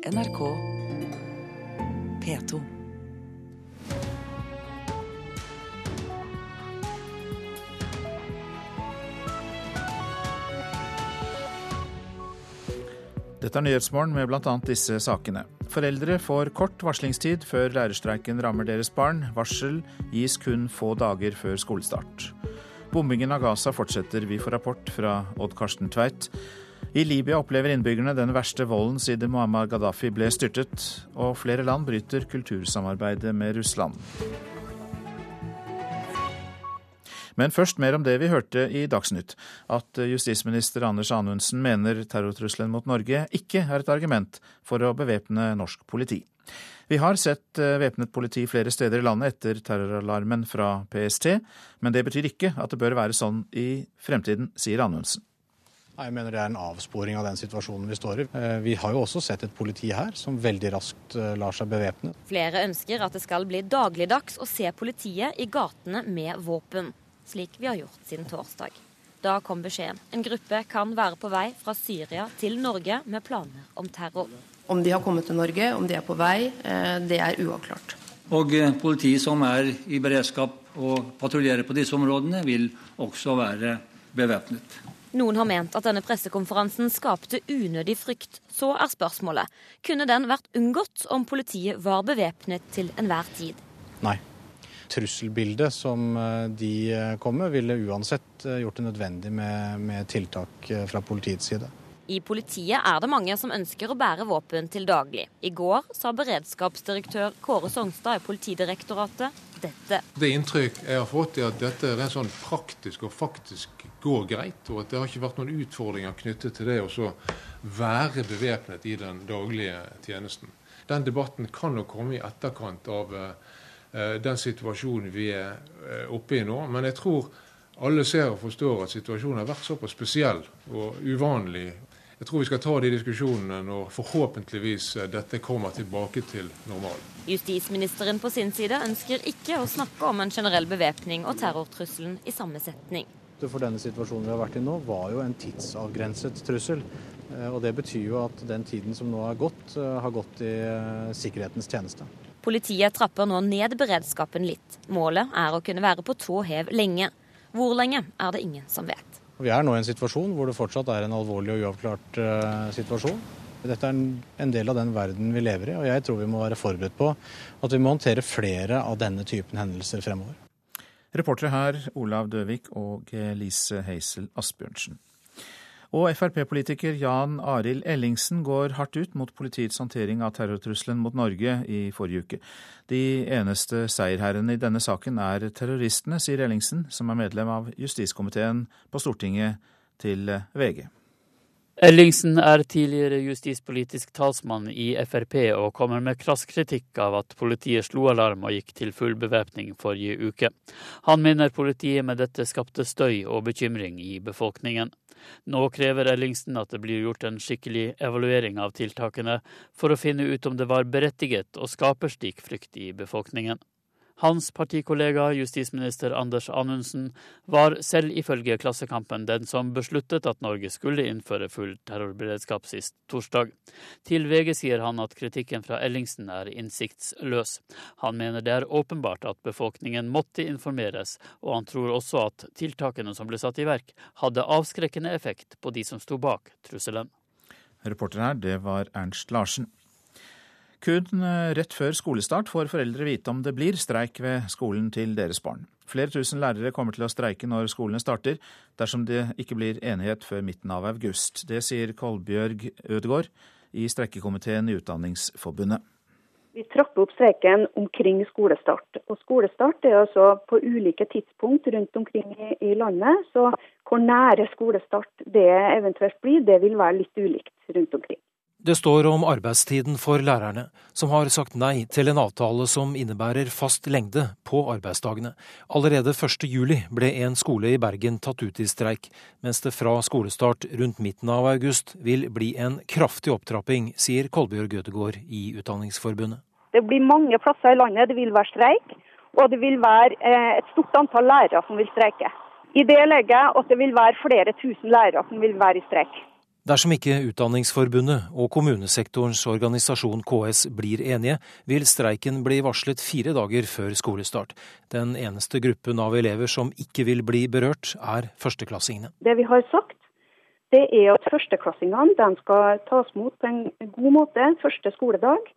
NRK P2. Dette er Nyhetsmorgen med bl.a. disse sakene. Foreldre får kort varslingstid før lærerstreiken rammer deres barn. Varsel gis kun få dager før skolestart. Bombingen av Gaza fortsetter. Vi får rapport fra Odd Karsten Tveit. I Libya opplever innbyggerne den verste volden siden Muammar Gaddafi ble styrtet, og flere land bryter kultursamarbeidet med Russland. Men først mer om det vi hørte i Dagsnytt, at justisminister Anders Anundsen mener terrortrusselen mot Norge ikke er et argument for å bevæpne norsk politi. Vi har sett eh, væpnet politi flere steder i landet etter terroralarmen fra PST, men det betyr ikke at det bør være sånn i fremtiden, sier Anundsen. Jeg mener det er en avsporing av den situasjonen vi står i. Eh, vi har jo også sett et politi her som veldig raskt eh, lar seg bevæpne. Flere ønsker at det skal bli dagligdags å se politiet i gatene med våpen, slik vi har gjort siden torsdag. Da kom beskjeden. En gruppe kan være på vei fra Syria til Norge med planer om terror. Om de har kommet til Norge, om de er på vei, eh, det er uavklart. Og politiet som er i beredskap og patruljerer på disse områdene, vil også være bevæpnet. Noen har ment at denne pressekonferansen skapte unødig frykt. Så er spørsmålet kunne den vært unngått om politiet var bevæpnet til enhver tid? Nei. Trusselbildet som eh, de kom med, ville uansett gjort det nødvendig med, med tiltak fra politiets side. I politiet er det mange som ønsker å bære våpen til daglig. I går sa beredskapsdirektør Kåre Songstad i Politidirektoratet dette. Det inntrykk jeg har fått er at dette er sånn praktisk og faktisk går greit, og at det har ikke vært noen utfordringer knyttet til det å være bevæpnet i den daglige tjenesten. Den debatten kan nok komme i etterkant av uh, den situasjonen vi er uh, oppe i nå. Men jeg tror alle ser og forstår at situasjonen har vært såpass spesiell og uvanlig jeg tror vi skal ta de diskusjonene når forhåpentligvis eh, dette kommer tilbake til normalen. Justisministeren på sin side ønsker ikke å snakke om en generell bevæpning og terrortrusselen i samme setning. For denne situasjonen vi har vært i nå, var jo en tidsavgrenset trussel. Eh, og Det betyr jo at den tiden som nå har gått, eh, har gått i sikkerhetens tjeneste. Politiet trapper nå ned beredskapen litt. Målet er å kunne være på tå hev lenge. Hvor lenge er det ingen som vet. Vi er nå i en situasjon hvor det fortsatt er en alvorlig og uavklart uh, situasjon. Dette er en, en, del av den verden vi lever i, og jeg tror vi må være forberedt på at vi må håndtere flere av denne typen hendelser fremover. Reportere her Olav Døvik og Lise Heisel Asbjørnsen. Og Frp-politiker Jan Arild Ellingsen går hardt ut mot politiets håndtering av terrortrusselen mot Norge i forrige uke. De eneste seierherrene i denne saken er terroristene, sier Ellingsen, som er medlem av justiskomiteen på Stortinget, til VG. Ellingsen er tidligere justispolitisk talsmann i Frp og kommer med krass kritikk av at politiet slo alarm og gikk til full bevæpning forrige uke. Han mener politiet med dette skapte støy og bekymring i befolkningen. Nå krever Ellingsen at det blir gjort en skikkelig evaluering av tiltakene, for å finne ut om det var berettiget å skape slik frykt i befolkningen. Hans partikollega justisminister Anders Anundsen var selv ifølge Klassekampen den som besluttet at Norge skulle innføre full terrorberedskap sist torsdag. Til VG sier han at kritikken fra Ellingsen er innsiktsløs. Han mener det er åpenbart at befolkningen måtte informeres, og han tror også at tiltakene som ble satt i verk, hadde avskrekkende effekt på de som sto bak trusselen. Reporter her, det var Ernst Larsen. Kun eh, rett før skolestart får foreldre vite om det blir streik ved skolen til deres barn. Flere tusen lærere kommer til å streike når skolene starter, dersom det ikke blir enighet før midten av august. Det sier Kolbjørg Ødegård i streikekomiteen i Utdanningsforbundet. Vi trapper opp streiken omkring skolestart. Og Skolestart er altså på ulike tidspunkt rundt omkring i landet. Så hvor nære skolestart det eventuelt blir, det vil være litt ulikt rundt omkring. Det står om arbeidstiden for lærerne, som har sagt nei til en avtale som innebærer fast lengde på arbeidsdagene. Allerede 1.7 ble en skole i Bergen tatt ut i streik, mens det fra skolestart rundt midten av august vil bli en kraftig opptrapping, sier Kolbjørg Ødegaard i Utdanningsforbundet. Det blir mange plasser i landet det vil være streik, og det vil være eh, et stort antall lærere som vil streike. I det legger jeg at det vil være flere tusen lærere som vil være i streik. Dersom ikke Utdanningsforbundet og kommunesektorens organisasjon KS blir enige, vil streiken bli varslet fire dager før skolestart. Den eneste gruppen av elever som ikke vil bli berørt, er førsteklassingene. Det vi har sagt, det er at førsteklassingene skal tas mot på en god måte første skoledag.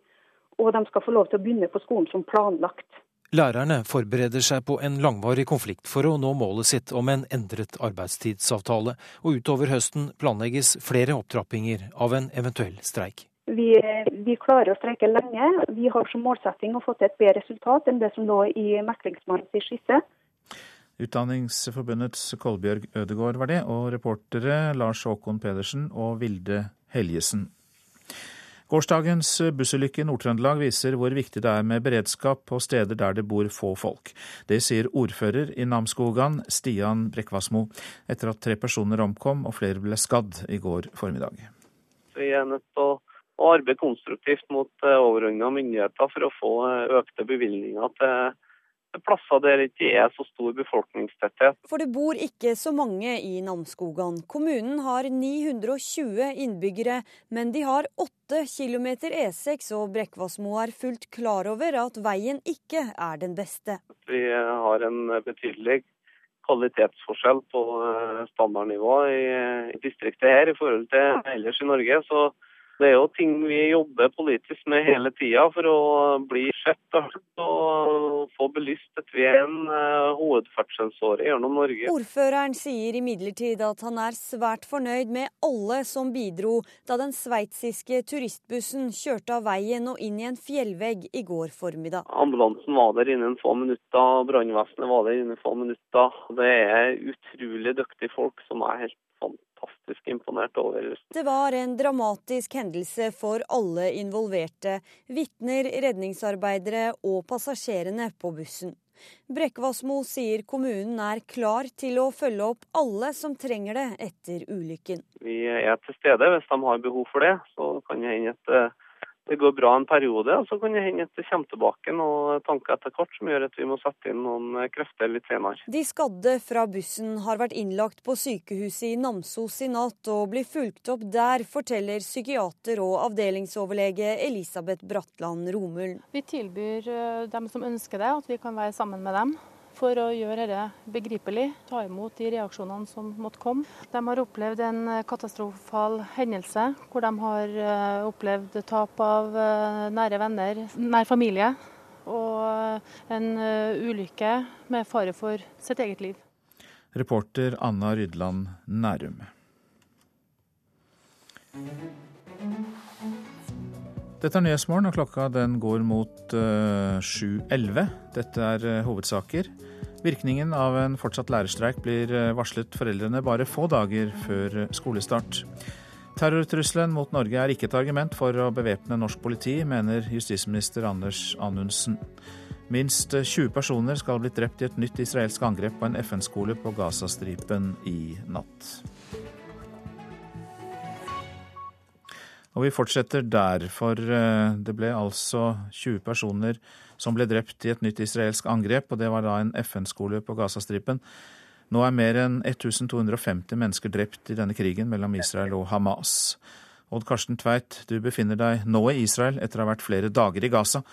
Og de skal få lov til å begynne på skolen som planlagt. Lærerne forbereder seg på en langvarig konflikt for å nå målet sitt om en endret arbeidstidsavtale, og utover høsten planlegges flere opptrappinger av en eventuell streik. Vi, vi klarer å streike lenge. Vi har som målsetting å få til et bedre resultat enn det som lå i meklingsmannens skisse. Utdanningsforbundets Kolbjørg Ødegård var det, og reportere Lars Håkon Pedersen og Vilde Helgesen. Gårsdagens bussulykke i Nord-Trøndelag viser hvor viktig det er med beredskap på steder der det bor få folk. Det sier ordfører i Namsskogan, Stian Brekkvassmo, etter at tre personer omkom og flere ble skadd i går formiddag. Vi er nødt til å arbeide konstruktivt mot overordna overordnede myndigheter for å få eh, økte bevilgninger til plasser der det ikke er så stor befolkningstetthet. For det bor ikke så mange i Namsskogan. Kommunen har 920 innbyggere, men de har 8 km E6, og Brekkvassmo er fullt klar over at veien ikke er den beste. Vi har en betydelig kvalitetsforskjell på standardnivå i distriktet her i forhold til ellers i Norge. så det er jo ting vi jobber politisk med hele tida for å bli sett og få belyst at vi er en uh, hovedferdselsåre gjennom Norge. Ordføreren sier imidlertid at han er svært fornøyd med alle som bidro da den sveitsiske turistbussen kjørte av veien og inn i en fjellvegg i går formiddag. Ambulansen var der innen få minutter, brannvesenet var der innen få minutter. Det er utrolig dyktige folk som er helt fantastisk imponert over. Det var en dramatisk hendelse for alle involverte, vitner, redningsarbeidere og passasjerene på bussen. Brekkvassmo sier kommunen er klar til å følge opp alle som trenger det etter ulykken. Vi er til stede hvis de har behov for det. Så kan det hende at det går bra en periode, og så kan det hende at det kommer tilbake noen tanker etter hvert som gjør at vi må sette inn noen krefter litt senere. De skadde fra bussen har vært innlagt på sykehuset i Namsos i natt og blir fulgt opp der, forteller psykiater og avdelingsoverlege Elisabeth Bratland Romul. Vi tilbyr eh, dem som ønsker det, at vi kan være sammen med dem for å gjøre dette begripelig, ta imot de reaksjonene som måtte komme. De har opplevd en katastrofal hendelse, hvor de har eh, opplevd tap av eh, nære venner, nær familie, og eh, en ulykke med fare for sitt eget liv. Reporter Anna Rydland Nærum. Dette er Nyhetsmorgen, og klokka den går mot uh, 7.11. Dette er uh, hovedsaker. Virkningen av en fortsatt lærerstreik blir uh, varslet foreldrene bare få dager før skolestart. Terrortrusselen mot Norge er ikke et argument for å bevæpne norsk politi, mener justisminister Anders Anundsen. Minst 20 personer skal ha blitt drept i et nytt israelsk angrep på en FN-skole på Gazastripen i natt. Og vi fortsetter der, for eh, det ble altså 20 personer som ble drept i et nytt israelsk angrep, og det var da en FN-skole på Gazastripen. Nå er mer enn 1250 mennesker drept i denne krigen mellom Israel og Hamas. Odd Karsten Tveit, du befinner deg nå i Israel etter å ha vært flere dager i Gaza.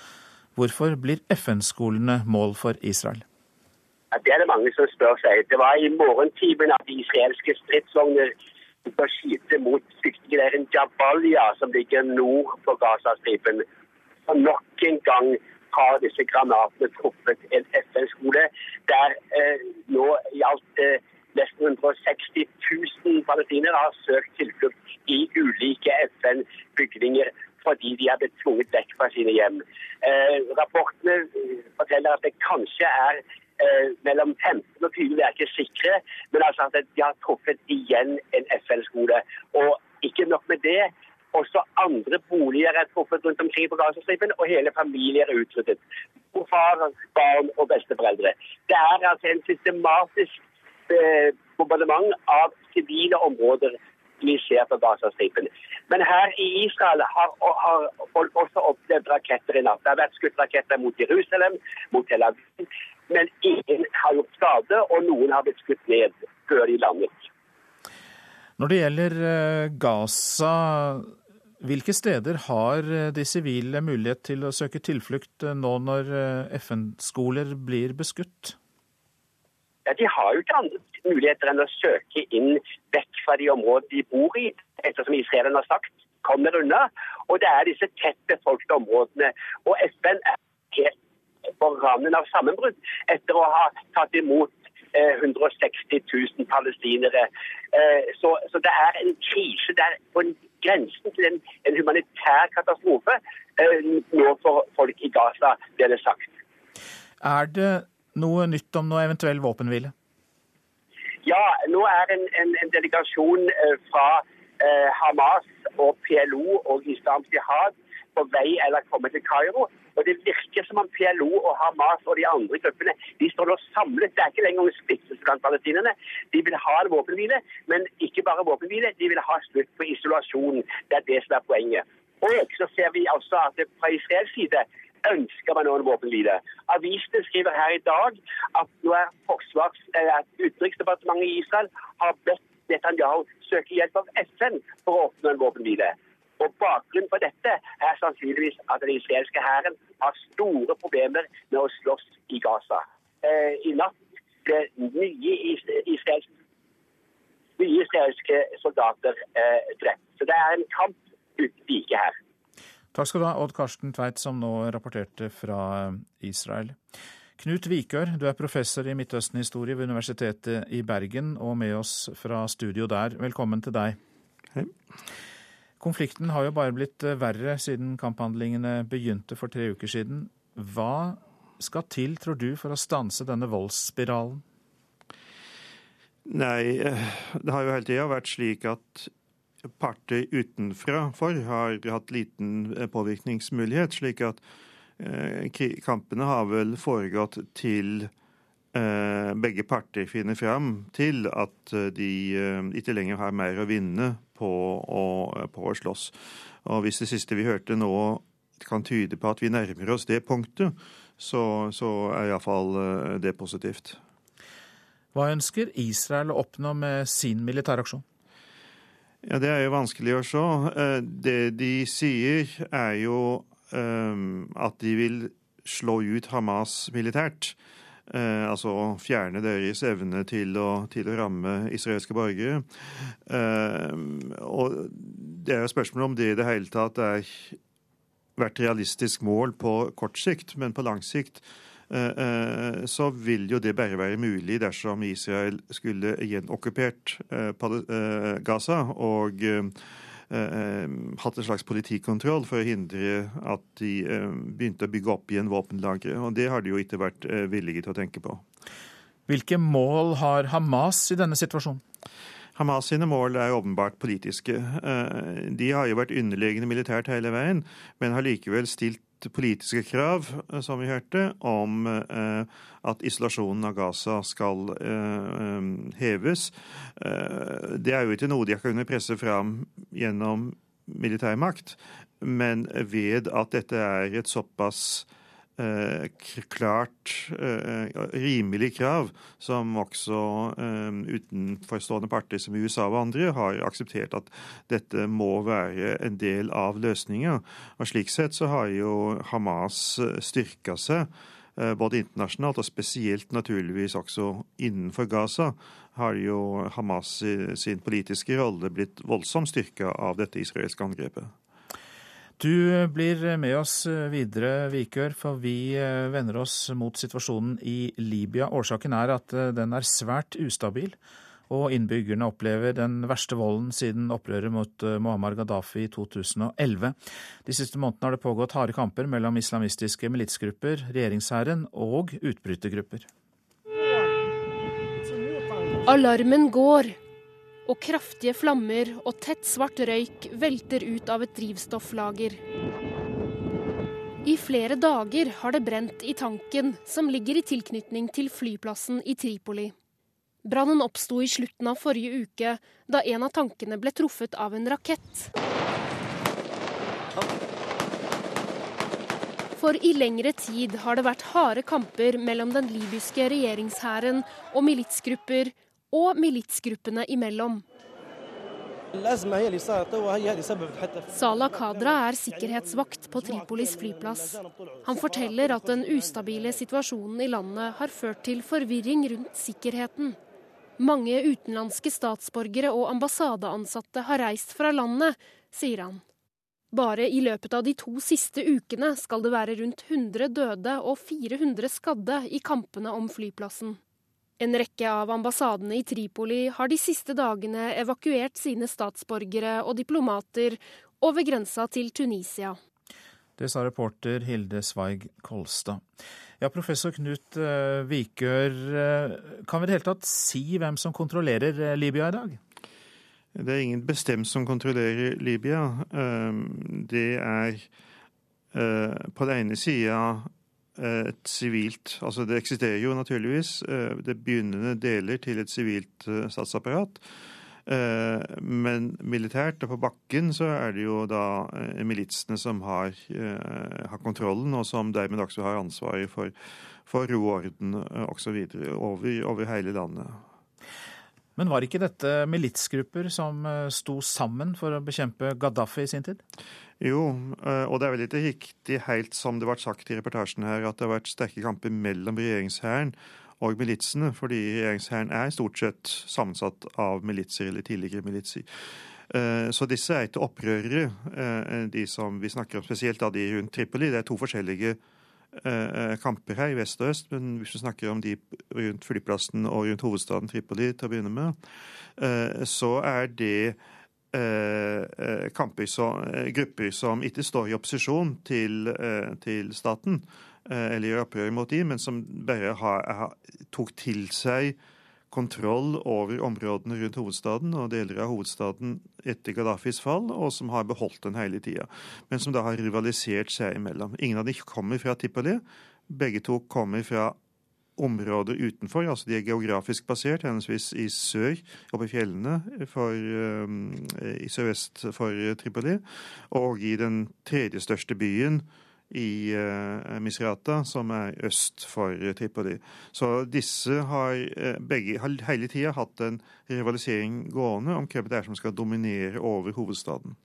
Hvorfor blir FN-skolene mål for Israel? Det er det mange som spør seg. Det var i morgentimen at de israelske stridsvogner å skyte mot flyktningleiren Jabalia, som ligger nord for Gazastripen. Og nok en gang har disse granatene truffet en FN-skole der eh, nå i alt eh, nesten 160 000 palestinere har søkt tilflukt i ulike FN-bygninger fordi de har blitt tvunget vekk fra sine hjem. Eh, rapportene eh, forteller at det kanskje er eh, mellom 15 og 20, vi er ikke sikre, men altså at de har truffet igjen en FL-skole. Og ikke nok med det, også andre boliger er truffet rundt omkring på Gazastripen, og hele familier er utryddet. Far, barn og besteforeldre. Det er altså en systematisk eh, bombardement av sivile områder vi ser på Gazastripen. Men her i Israel har, har også opplevd raketter i natt. Det har vært skutt raketter mot Jerusalem, mot Tel Aviv men ingen har gjort skade, og noen har blitt skutt ned før de landet. Når det gjelder eh, Gaza, hvilke steder har eh, de sivile mulighet til å søke tilflukt eh, nå når FN-skoler blir beskutt? Ja, De har jo ikke andre muligheter enn å søke inn vekk fra de områdene de bor i, ettersom israelerne har sagt kommer unna. Og det er disse tett befolkede områdene. Og FN er helt på randen av sammenbrudd etter å ha tatt imot 160 eh, 000 palestinere. Eh, så, så, det er en krise. Det er på grensen til en, en humanitær katastrofe eh, nå for folk i Gaza, blir det sagt. Er det noe nytt om noe eventuell våpenhvile? Ja, nå er en, en, en delegasjon fra eh, Hamas og PLO og Islamsk Jihad på vei eller kommet til Kairo. Og Det virker som om PLO og Hamas og de andre gruppene de står nå samlet. Det er ikke lenger en splittelse blant palestinerne. De vil ha en våpenhvile, men ikke bare våpenhvile. De vil ha slutt på isolasjonen. Det er det som er poenget. Og så ser vi altså at det fra Israels side ønsker man nå en våpenhvile. Avisene skriver her i dag at nå er forsvars, eh, at Utenriksdepartementet i Israel har bedt Netanyahu søke hjelp av FN for å oppnå en våpenhvile. Og Bakgrunnen for dette er sannsynligvis at den israelske hæren har store problemer med å slåss i Gaza. Eh, I natt ble nye israelske, nye israelske soldater eh, drept. Så det er en kamp uten like her. Takk skal du ha, Odd Karsten Tveit, som nå rapporterte fra eh, Israel. Knut Vikør, du er professor i Midtøsten-historie ved Universitetet i Bergen og med oss fra studio der. Velkommen til deg. Hei. Konflikten har jo bare blitt eh, verre siden kamphandlingene begynte for tre uker siden. Hva skal til, tror du, for å stanse denne voldsspiralen? Nei, eh, det har jo hele tida vært slik at parter utenfra for har hatt liten eh, påvirkningsmulighet. Slik at kampene har vel foregått til begge parter finner fram til at de ikke lenger har mer å vinne på å, på å slåss. Og Hvis det siste vi hørte nå kan tyde på at vi nærmer oss det punktet, så, så er iallfall eh, det positivt. Hva ønsker Israel å oppnå med sin militæraksjon? Ja, Det er jo vanskelig å se. Eh, det de sier, er jo eh, at de vil slå ut Hamas militært. Eh, altså å fjerne deres evne til å, til å ramme israelske borgere. Eh, og det er jo spørsmål om det i det hele tatt er vært realistisk mål på kort sikt, men på lang sikt eh, eh så vil jo det bare være mulig dersom Israel skulle gjenokkupert eh, Gaza og hatt en slags politikontroll for å hindre at de eh, begynte å bygge opp igjen våpenlagre. Og det har de jo ikke vært villige til å tenke på. Hvilke mål har Hamas i denne situasjonen? Hamas sine mål er åpenbart politiske. De har jo vært underlegne militært hele veien, men har likevel stilt politiske krav, eh, som vi hørte, om eh, at isolasjonen av Gaza skal eh, heves. Det er jo ikke noe de har kunnet presse fram gjennom militærmakt, men ved at dette er et såpass klart eh, rimelig krav, som også eh, utenforstående parter som USA og andre har akseptert at dette må være en del av løsninga. Og Slik sett så har jo Hamas styrka seg både internasjonalt og spesielt naturligvis også innenfor Gaza, har jo Hamas sin politiske rolle blitt voldsomt styrka av dette israelske angrepet. Du blir med oss videre, Vikør, for vi eh, vender oss mot situasjonen i Libya. Årsaken er at eh, den er svært ustabil, og innbyggerne opplever den verste volden siden opprøret mot eh, Muammar Gaddafi i 2011. De siste månedene har det pågått harde kamper mellom islamistiske militsgrupper, regjeringshæren og utbrytergrupper. Alarmen går og kraftige flammer og tett svart røyk velter ut av et drivstofflager. I flere dager har det brent i tanken som ligger i tilknytning til flyplassen i Tripoli. Brannen oppsto i slutten av forrige uke, da en av tankene ble truffet av en rakett. For i lengre tid har det vært harde kamper mellom den libyske regjeringshæren og militsgrupper og militsgruppene imellom. Salah Kadra er sikkerhetsvakt på Tripolis flyplass. Han forteller at den ustabile situasjonen i landet har ført til forvirring rundt sikkerheten. Mange utenlandske statsborgere og ambassadeansatte har reist fra landet, sier han. Bare i løpet av de to siste ukene skal det være rundt 100 døde og 400 skadde i kampene om flyplassen. En rekke av ambassadene i Tripoli har de siste dagene evakuert sine statsborgere og diplomater over grensa til Tunisia. Det sa reporter Hilde Sveig Kolstad. Ja, Professor Knut eh, Vikør, eh, kan vi i det hele tatt si hvem som kontrollerer eh, Libya i dag? Det er ingen bestemt som kontrollerer Libya. Det er på den ene sida et sivilt Altså det eksisterer jo naturligvis det begynnende deler til et sivilt statsapparat. Men militært og på bakken så er det jo da militsene som har, har kontrollen, og som dermed også har ansvaret for, for ro og orden osv. Over, over hele landet. Men var ikke dette militsgrupper som eh, sto sammen for å bekjempe Gaddafi i sin tid? Jo, eh, og det er vel ikke riktig helt som det ble sagt i reportasjen her, at det har vært sterke kamper mellom regjeringshæren og militsene, fordi regjeringshæren er stort sett sammensatt av militser eller tidligere militser. Eh, så disse er ikke opprørere, de som vi snakker om spesielt, de rundt Tripoli. Det er to forskjellige kamper her i vest og øst, men hvis vi snakker om de rundt flyplassen og rundt hovedstaden Tripoli til å begynne med, eh, så er det eh, kamper som, grupper som ikke står i opposisjon til, til staten eller gjør opprør mot dem, men som bare har, har, tok til seg kontroll over områdene rundt hovedstaden og deler av hovedstaden etter Gaddafis fall, og som har beholdt den hele tida. Men som da har rivalisert seg imellom. Ingen av de kommer fra Tippoli. Begge to kommer fra områder utenfor, altså de er geografisk basert, henholdsvis i sør, oppe i fjellene for, um, i sørvest for Tripoli, og i den tredje største byen, i uh, Misrata, som er øst for Tripoli. Så disse har uh, begge har hele tida hatt en rivalisering gående om hvem det er som skal dominere over hovedstaden.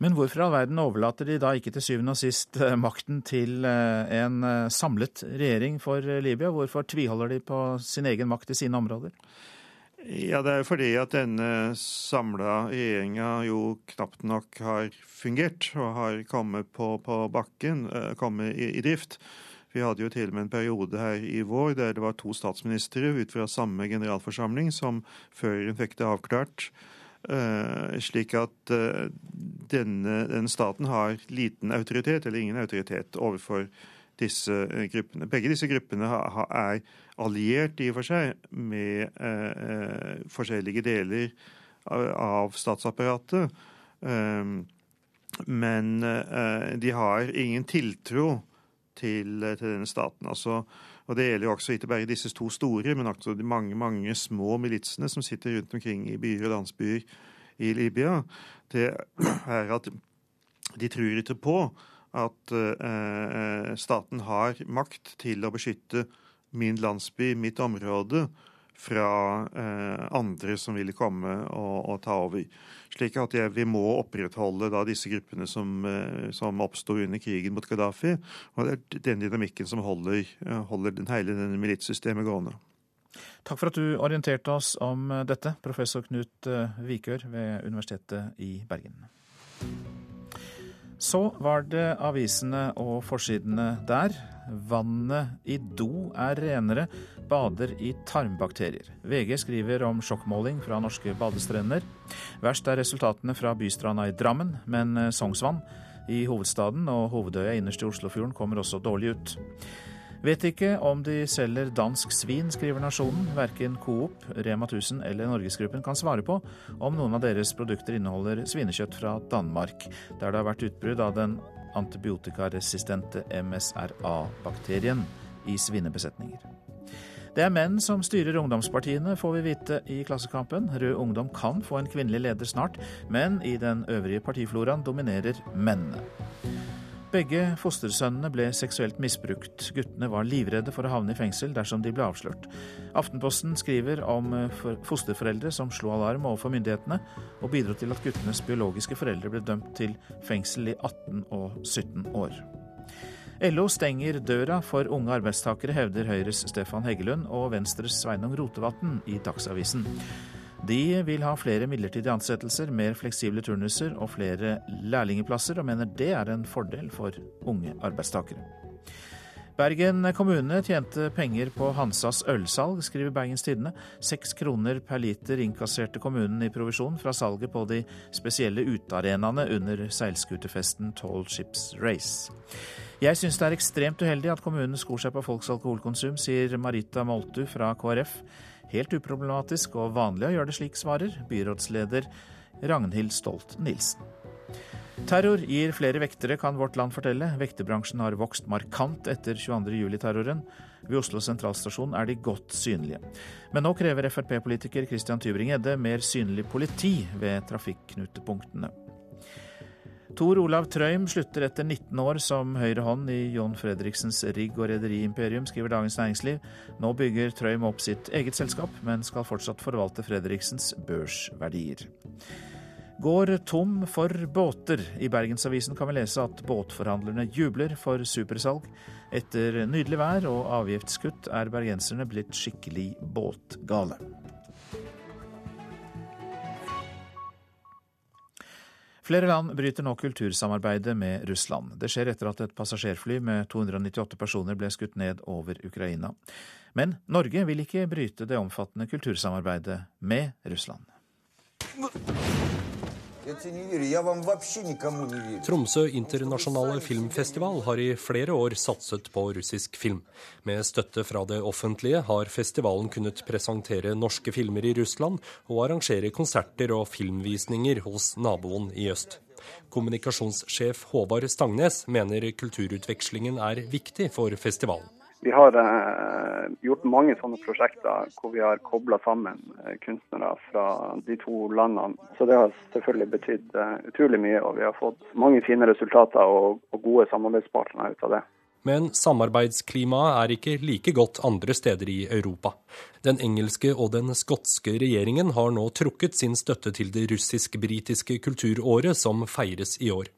Men hvorfor i all verden overlater de da ikke til syvende og sist uh, makten til en samlet regjering for Libya? Hvorfor tviholder de på sin egen makt i sine områder? Ja, Det er jo fordi at denne samla regjeringa jo knapt nok har fungert og har kommet på, på bakken, eh, kommet i, i, drift. Vi hadde jo til og med en periode her i vår der det var to statsministre ut fra samme generalforsamling som før hun fikk det avklart. Uh, slik at uh, denne, denne, staten har liten autoritet, eller ingen autoritet, overfor disse gruppene. Begge disse gruppene er alliert i og for seg med eh, eh, forskjellige deler av statsapparatet. Eh, men de har ingen tiltro til, til denne staten. Altså, og Det gjelder jo også ikke bare disse to store, men også de mange mange små militsene som sitter rundt omkring i byer og landsbyer i Libya. Det er at de tror ikke på at eh, staten har makt til å beskytte min landsby, mitt område, fra eh, andre som ville komme og, og, ta over. Slik at jeg, vi må opprettholde da, disse gruppene som, eh, som oppsto under krigen mot Gaddafi. Og det er den dynamikken som holder, eh, holder den, hele denne militssystemet gående. Takk for at du orienterte oss om dette, professor Knut Vikør ved Universitetet i Bergen. Så var det avisene og forsidene der. Vannet i do er renere, bader i tarmbakterier. VG skriver om sjokkmåling fra norske badestrender. Verst er resultatene fra bystranda i Drammen, men Sognsvann i hovedstaden og Hovedøya innerst i Oslofjorden kommer også dårlig ut. Vet ikke om de selger dansk svin, skriver Nasjonen. Verken Coop, Rema 1000 eller Norgesgruppen kan svare på om noen av deres produkter inneholder svinekjøtt fra Danmark, der det har vært utbrudd av den antibiotikaresistente MSRA-bakterien i svinebesetninger. Det er menn som styrer ungdomspartiene, får vi vite i Klassekampen. Rød Ungdom kan få en kvinnelig leder snart, men i den øvrige partifloraen dominerer mennene. Begge fostersønnene ble seksuelt misbrukt. Guttene var livredde for å havne i fengsel dersom de ble avslørt. Aftenposten skriver om eh, fosterforeldre som slo alarm overfor myndighetene, og bidro til at guttenes biologiske foreldre ble dømt til fengsel i 18 og 17 år. LO stenger døra for unge arbeidstakere, hevder Høyres Stefan Heggelund og Venstres Sveinung Rotevatn i Dagsavisen. De vil ha flere midlertidige ansettelser, mer fleksible turnuser og flere lærlingeplasser, og mener det er en fordel for unge arbeidstakere. Bergen kommune tjente penger på Hansas ølsalg, skriver Bergens Tidende. Seks kroner per liter innkasserte kommunen i provisjon fra salget på de spesielle utearenaene under seilskutefesten Tall Ships Race. Jeg syns det er ekstremt uheldig at kommunen skor seg på folks alkoholkonsum, sier Marita Moltu fra KrF. Helt uproblematisk og vanlig å gjøre det slik, svarer byrådsleder Ragnhild Stolt Nilsen. Terror gir flere vektere, kan Vårt Land fortelle. Vekterbransjen har vokst markant etter 22.07-terroren. Ved Oslo sentralstasjon er de godt synlige. Men nå krever Frp-politiker Christian Tybring-Gjedde mer synlig politi ved trafikknutepunktene. Tor Olav Trøim slutter etter 19 år som høyre hånd i John Fredriksens rigg- og rederiimperium, skriver Dagens Næringsliv. Nå bygger Trøim opp sitt eget selskap, men skal fortsatt forvalte Fredriksens børsverdier. Går tom for båter. I Bergensavisen kan vi lese at båtforhandlerne jubler for supersalg. Etter nydelig vær og avgiftskutt er bergenserne blitt skikkelig båtgale. Flere land bryter nå kultursamarbeidet med Russland. Det skjer etter at et passasjerfly med 298 personer ble skutt ned over Ukraina. Men Norge vil ikke bryte det omfattende kultursamarbeidet med Russland. Tromsø internasjonale filmfestival har i flere år satset på russisk film. Med støtte fra det offentlige har festivalen kunnet presentere norske filmer i Russland og arrangere konserter og filmvisninger hos naboen i øst. Kommunikasjonssjef Håvard Stangnes mener kulturutvekslingen er viktig for festivalen. Vi har eh, gjort mange sånne prosjekter hvor vi har kobla sammen eh, kunstnere fra de to landene. Så det har selvfølgelig betydd eh, utrolig mye, og vi har fått mange fine resultater og, og gode samarbeidspartnere ut av det. Men samarbeidsklimaet er ikke like godt andre steder i Europa. Den engelske og den skotske regjeringen har nå trukket sin støtte til det russisk-britiske kulturåret som feires i år.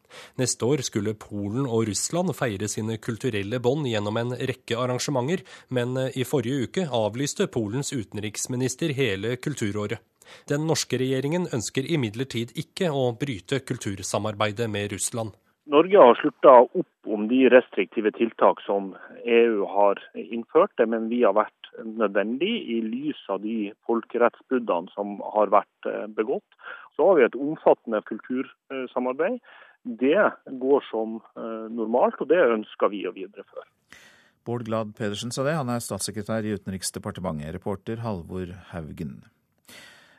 Neste år skulle Polen og Russland feire sine kulturelle bånd gjennom en rekke arrangementer, men i forrige uke avlyste Polens utenriksminister hele kulturåret. Den norske regjeringen ønsker imidlertid ikke å bryte kultursamarbeidet med Russland. Norge har slutta opp om de restriktive tiltak som EU har innført, men vi har vært nødvendig i lys av de folkerettsbruddene som har vært eh, begått. Så har vi et omfattende kultursamarbeid. Det går som eh, normalt, og det ønsker vi å videreføre. Bård Glad Pedersen sa det, han er statssekretær i Utenriksdepartementet. Reporter Halvor Haugen.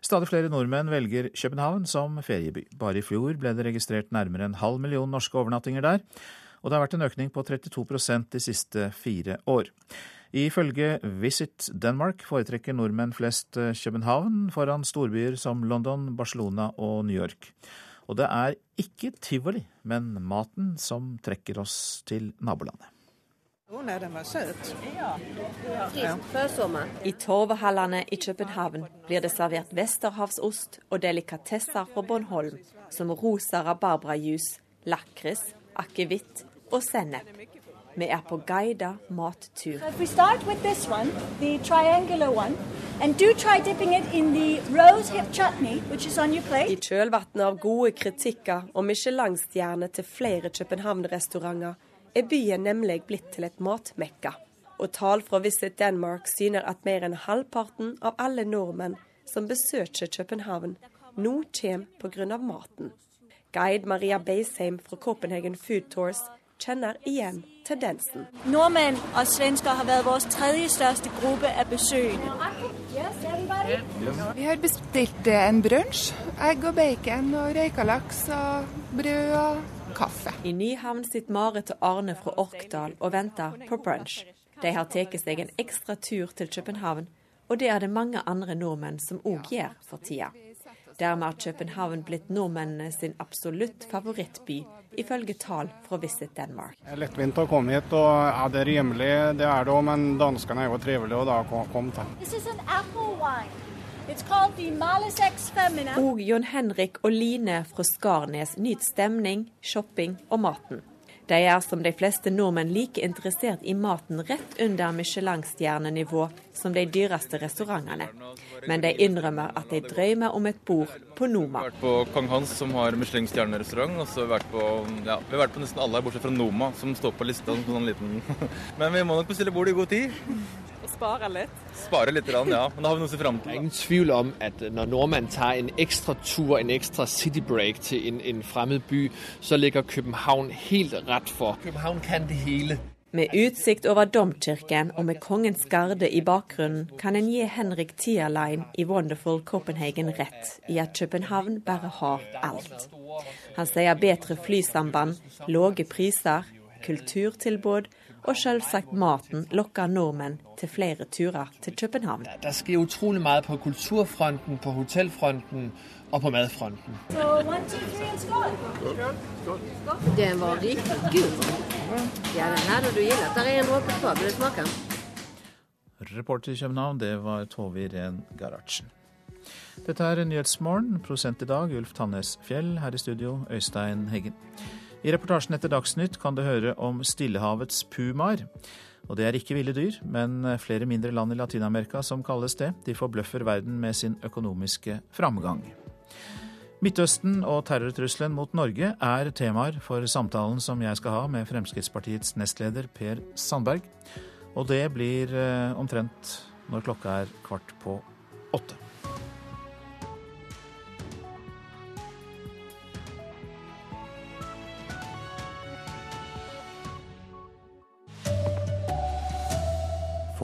Stadig flere nordmenn velger København som ferieby. Bare i fjor ble det registrert nærmere en halv million norske overnattinger der, og det har vært en økning på 32% de siste fire år. Ifølge Visit Denmark foretrekker nordmenn flest København foran storbyer som London, Barcelona og New York. Og det er ikke tivoli, men maten som trekker oss til nabolandet. Nei, den var søt. Ja. I torvehallene i København blir det servert vesterhavsost og delikatesser fra Bornholm, som rosa rabarbrajus, lakris, akevitt og sennep. Vi er på guida mattur. I kjølvannet av gode kritikker og Michelin-stjerner til flere København-restauranter er byen nemlig blitt til et matmekka. Og tall fra Visit Denmark syner at mer enn halvparten av alle nordmenn som besøker København, nå kommer pga. maten. Guide Maria Beisheim fra Copenhagen Food Tours kjenner igjen tendensen. Nordmenn og svensker har vært vår tredje største gruppe av besøkende. Vi har bestilt en brunsj. Egg og bacon og røyka laks og brød og kaffe. I Nyhavn sitter Marit og Arne fra Orkdal og venter på brunch. De har tatt seg en ekstra tur til København, og det er det mange andre nordmenn som òg gjør for tida. Dermed har København blitt nordmennene sin absolutt favorittby, ifølge tall fra Visit Denmark. Det er lettvint å komme hit, og ja, det er rimelig, det er det òg, men danskene er jo trivelige å da komme til. Og Jon Henrik og Line fra Skarnes nyter stemning, shopping og maten. De er som de fleste nordmenn like interessert i maten rett under Michelin-stjernenivå som de dyreste restaurantene. Men de innrømmer at de drømmer om et bord på Noma. Vi har vært på Kong Hans, som har Michelin-stjernerestaurant. Og så har vi vært på ja, vi har vært på nesten alle, bortsett fra Noma, som står på lista. Sånn liten. Men vi må nok bestille bord i god tid. Og spare litt. Spare litt, ja. Men da har vi noe å se fram til. Det er ingen tvil om at når nordmenn tar en ekstra tur, en ekstra citybreak til en, en fremmed by, så ligger København helt rett for. København kan det hele. Med utsikt over domkirken og med kongens garde i bakgrunnen kan en gi Henrik Tierlein i Wonderful Copenhagen rett i at København bare har alt. Han sier bedre flysamband, lave priser, kulturtilbud og selvsagt maten lokker nordmenn til flere turer til København. Det skjer utrolig mye på kulturfronten, på hotellfronten og på matfronten. Den var riktig god. Ja, den hadde du gillet. Der er en dråpe kvar. Vil du smake? Reporter i København, det var Tove Iren Gerhardsen. Dette er Nyhetsmorgen. Prosent i dag Ulf Tannes Fjell. Her i studio Øystein Heggen. I reportasjen etter Dagsnytt kan du høre om Stillehavets pumaer. Og det er ikke ville dyr, men flere mindre land i Latin-Amerika som kalles det. De forbløffer verden med sin økonomiske framgang. Midtøsten og terrortrusselen mot Norge er temaer for samtalen som jeg skal ha med Fremskrittspartiets nestleder Per Sandberg. Og det blir omtrent når klokka er kvart på åtte.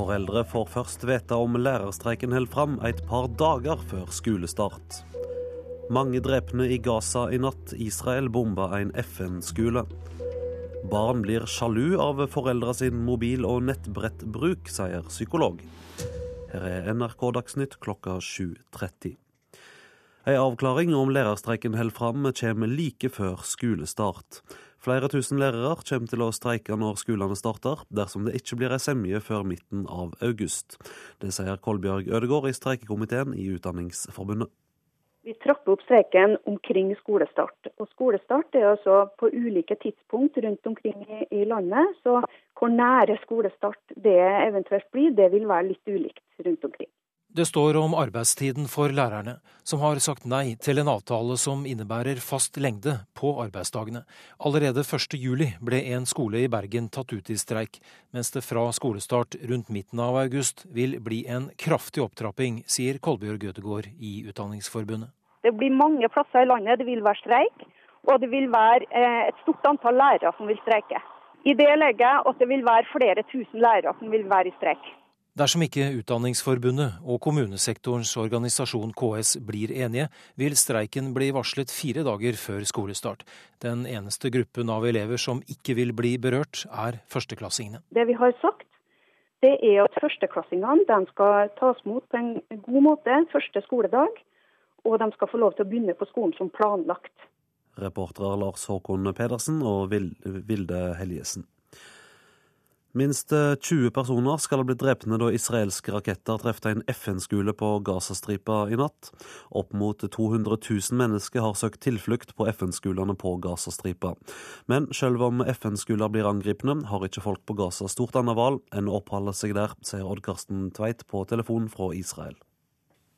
Foreldre får først vite om lærerstreiken holder fram et par dager før skolestart. Mange drepne i Gaza i natt. Israel bomba en FN-skole. Barn blir sjalu av foreldra sin mobil- og nettbrettbruk, sier psykolog. Her er NRK Dagsnytt klokka 7.30. Ei avklaring om lærerstreiken holder fram, kommer like før skolestart. Flere tusen lærere kommer til å streike når skolene starter, dersom det ikke blir ei semje før midten av august. Det sier Kolbjørg Ødegård i streikekomiteen i Utdanningsforbundet. Vi trapper opp streiken omkring skolestart. Og skolestart er altså på ulike tidspunkt rundt omkring i, landet. Så hvor nære skolestart det eventuelt blir, det vil være litt ulikt rundt omkring. Det står om arbeidstiden for lærerne, som har sagt nei til en avtale som innebærer fast lengde på arbeidsdagene. Allerede 1.7 ble en skole i Bergen tatt ut i streik, mens det fra skolestart rundt midten av august vil bli en kraftig opptrapping, sier Kolbjørg Gødegård i Utdanningsforbundet. Det blir mange plasser i landet det vil være streik, og det vil være et stort antall lærere som vil streike. I det legger jeg at det vil være flere tusen lærere som vil være i streik. Dersom ikke Utdanningsforbundet og kommunesektorens organisasjon KS blir enige, vil streiken bli varslet fire dager før skolestart. Den eneste gruppen av elever som ikke vil bli berørt, er førsteklassingene. Det vi har sagt, det er at førsteklassingene skal tas mot på en god måte første skoledag. Og de skal få lov til å begynne på skolen som planlagt. Reportere Lars Håkon Pedersen og Vilde Helgesen. Minst 20 personer skal ha blitt drepne da israelske raketter trefte en FN-skole på Gazastripa i natt. Opp mot 200 000 mennesker har søkt tilflukt på FN-skolene på Gazastripa. Men selv om FN-skoler blir angripne, har ikke folk på Gaza stort annet valg enn å oppholde seg der, sier Odd Karsten Tveit på telefon fra Israel.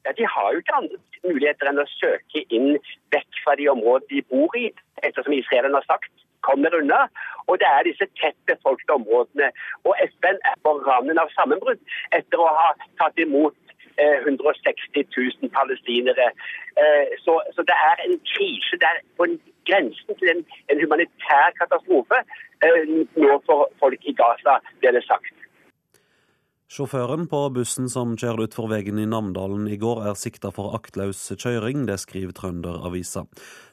Ja, de har jo ikke andre muligheter enn å søke inn vekk fra de områdene de bor i, ettersom israelerne har sagt kommer unna. Og det er disse tett befolkede områdene. Og FN er på randen av sammenbrudd etter å ha tatt imot 160 000 palestinere. Så, så, det er en krise. Det er på grensen til en, en humanitær katastrofe nå for folk i Gaza, blir det sagt. Sjåføren på bussen som kjørte utfor veien i Namdalen i går, er sikta for aktløs kjøring, det skriver Trønderavisa.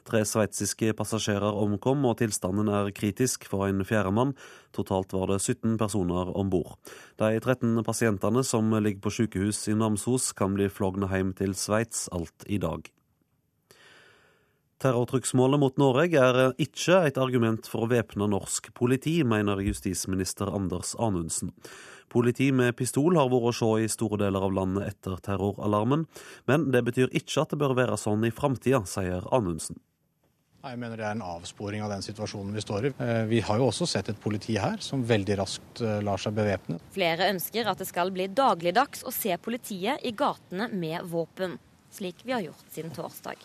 Tre sveitsiske passasjerer omkom, og tilstanden er kritisk for en fjerdemann. Totalt var det 17 personer om bord. De 13 pasientene som ligger på sykehus i Namsos, kan bli flogna hjem til Sveits alt i dag. Terrortrugsmålet mot Norge er ikke et argument for å væpne norsk politi, mener justisminister Anders Anundsen. Politi med pistol har vært å se i store deler av landet etter terroralarmen, men det betyr ikke at det bør være sånn i framtida, sier Anundsen. Jeg mener det er en avsporing av den situasjonen vi står i. Eh, vi har jo også sett et politi her som veldig raskt eh, lar seg bevæpne. Flere ønsker at det skal bli dagligdags å se politiet i gatene med våpen, slik vi har gjort siden torsdag.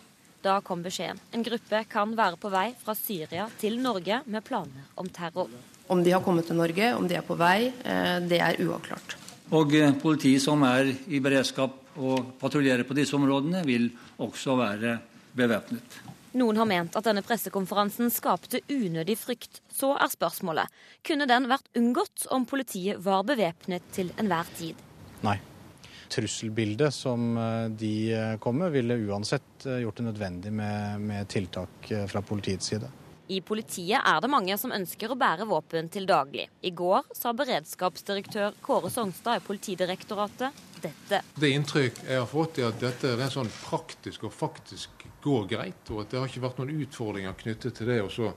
Da kom beskjeden. En gruppe kan være på vei fra Syria til Norge med planer om terror. Om de har kommet til Norge, om de er på vei, eh, det er uavklart. Og politiet som er i beredskap og patruljerer på disse områdene, vil også være bevæpnet. Noen har ment at denne pressekonferansen skapte unødig frykt. Så er spørsmålet kunne den vært unngått om politiet var bevæpnet til enhver tid? Nei. Trusselbildet som eh, de eh, kom med, ville uansett eh, gjort det nødvendig med, med tiltak fra politiets side. I politiet er det mange som ønsker å bære våpen til daglig. I går sa beredskapsdirektør Kåre Songstad i Politidirektoratet dette. Det inntrykk jeg har fått, er at dette er sånn praktisk og faktisk går greit, og at det har ikke vært noen utfordringer knyttet til det å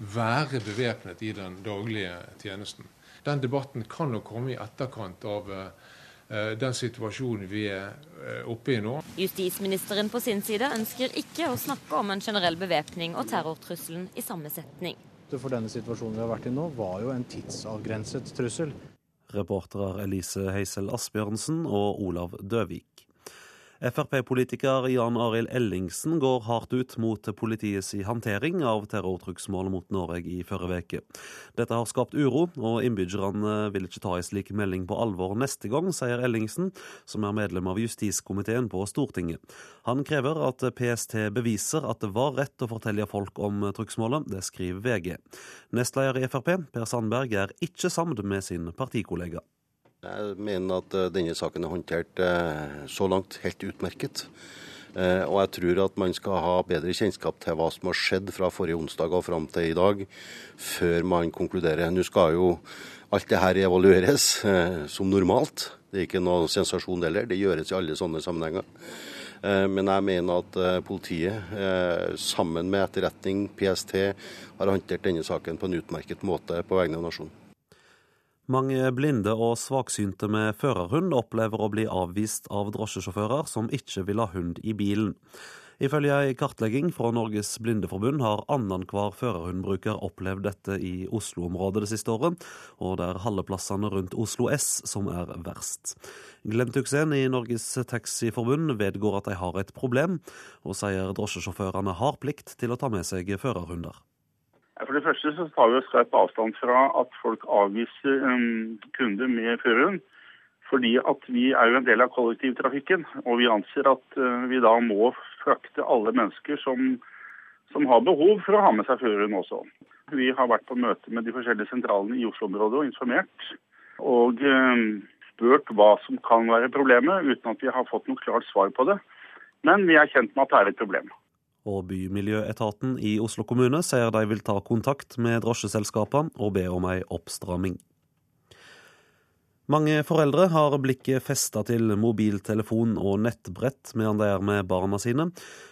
være bevæpnet i den daglige tjenesten. Den debatten kan nok komme i etterkant av uh, den situasjonen vi er uh, oppe i nå. Justisministeren på sin side ønsker ikke å snakke om en generell bevæpning og terrortrusselen i samme setning. For denne situasjonen vi har vært i nå, var jo en tidsavgrenset trussel. Reportere Elise Heisel Asbjørnsen og Olav Døvik. Frp-politiker Jan Arild Ellingsen går hardt ut mot politiets håndtering av terrortrugsmålet mot Norge i forrige uke. Dette har skapt uro, og innbyggerne vil ikke ta en slik melding på alvor neste gang, sier Ellingsen, som er medlem av justiskomiteen på Stortinget. Han krever at PST beviser at det var rett å fortelle folk om trugsmålet, det skriver VG. Nestleder i Frp, Per Sandberg, er ikke sammen med sin partikollega. Jeg mener at eh, denne saken er håndtert eh, så langt helt utmerket. Eh, og jeg tror at man skal ha bedre kjennskap til hva som har skjedd fra forrige onsdag og fram til i dag, før man konkluderer. Nå skal jo alt det her evalueres som normalt. Det er ikke noe sensasjon heller. Det gjøres i alle sånne sammenhenger. Men jeg mener at politiet, sammen med etterretning, PST, har håndtert denne saken på en utmerket måte på vegne av nasjonen. Mange blinde og svaksynte med førerhund opplever å bli avvist av drosjesjåfører som ikke vil ha hund i bilen. Ifølge ei kartlegging fra Norges Blindeforbund har annenhver førerhundbruker opplevd dette i Oslo-området det siste året, og det er halveplassene rundt Oslo S som er verst. Glenn Tuxen i Norges Taxiforbund vedgår at de har et problem, og sier drosjesjåførene har plikt til å ta med seg førerhunder. For det første så tar vi skarp avstand fra at folk avviser um, kunder med førerhund. Fordi at vi er jo en del av kollektivtrafikken, og vi anser at uh, vi da må frakte alle mennesker som, som har behov for å ha med seg førerhund også. Vi har vært på møte med de forskjellige sentralene i Oslo-området og informert. Og um, spurt hva som kan være problemet, uten at vi har fått noe klart svar på det. Men vi er kjent med at det er et problem. Og Bymiljøetaten i Oslo kommune sier de vil ta kontakt med drosjeselskapene og be om ei oppstramming. Mange foreldre har blikket festa til mobiltelefon og nettbrett medan de er med barna sine.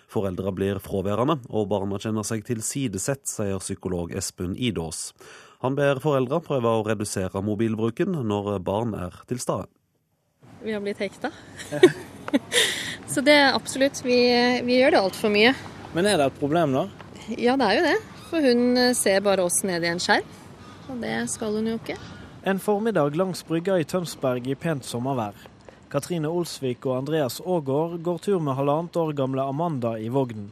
Foreldre blir fraværende, og barna kjenner seg tilsidesett, sier psykolog Espen Idås. Han ber foreldre prøve å redusere mobilbruken når barn er til stede. Vi har blitt hekta. Så det er absolutt. Vi, vi gjør det altfor mye. Men er det et problem, da? Ja, det er jo det. For hun eh, ser bare oss ned i en skjerm. Og det skal hun jo ikke. En formiddag langs brygga i Tønsberg i pent sommervær. Katrine Olsvik og Andreas Aagaard går tur med halvannet år gamle Amanda i vognen.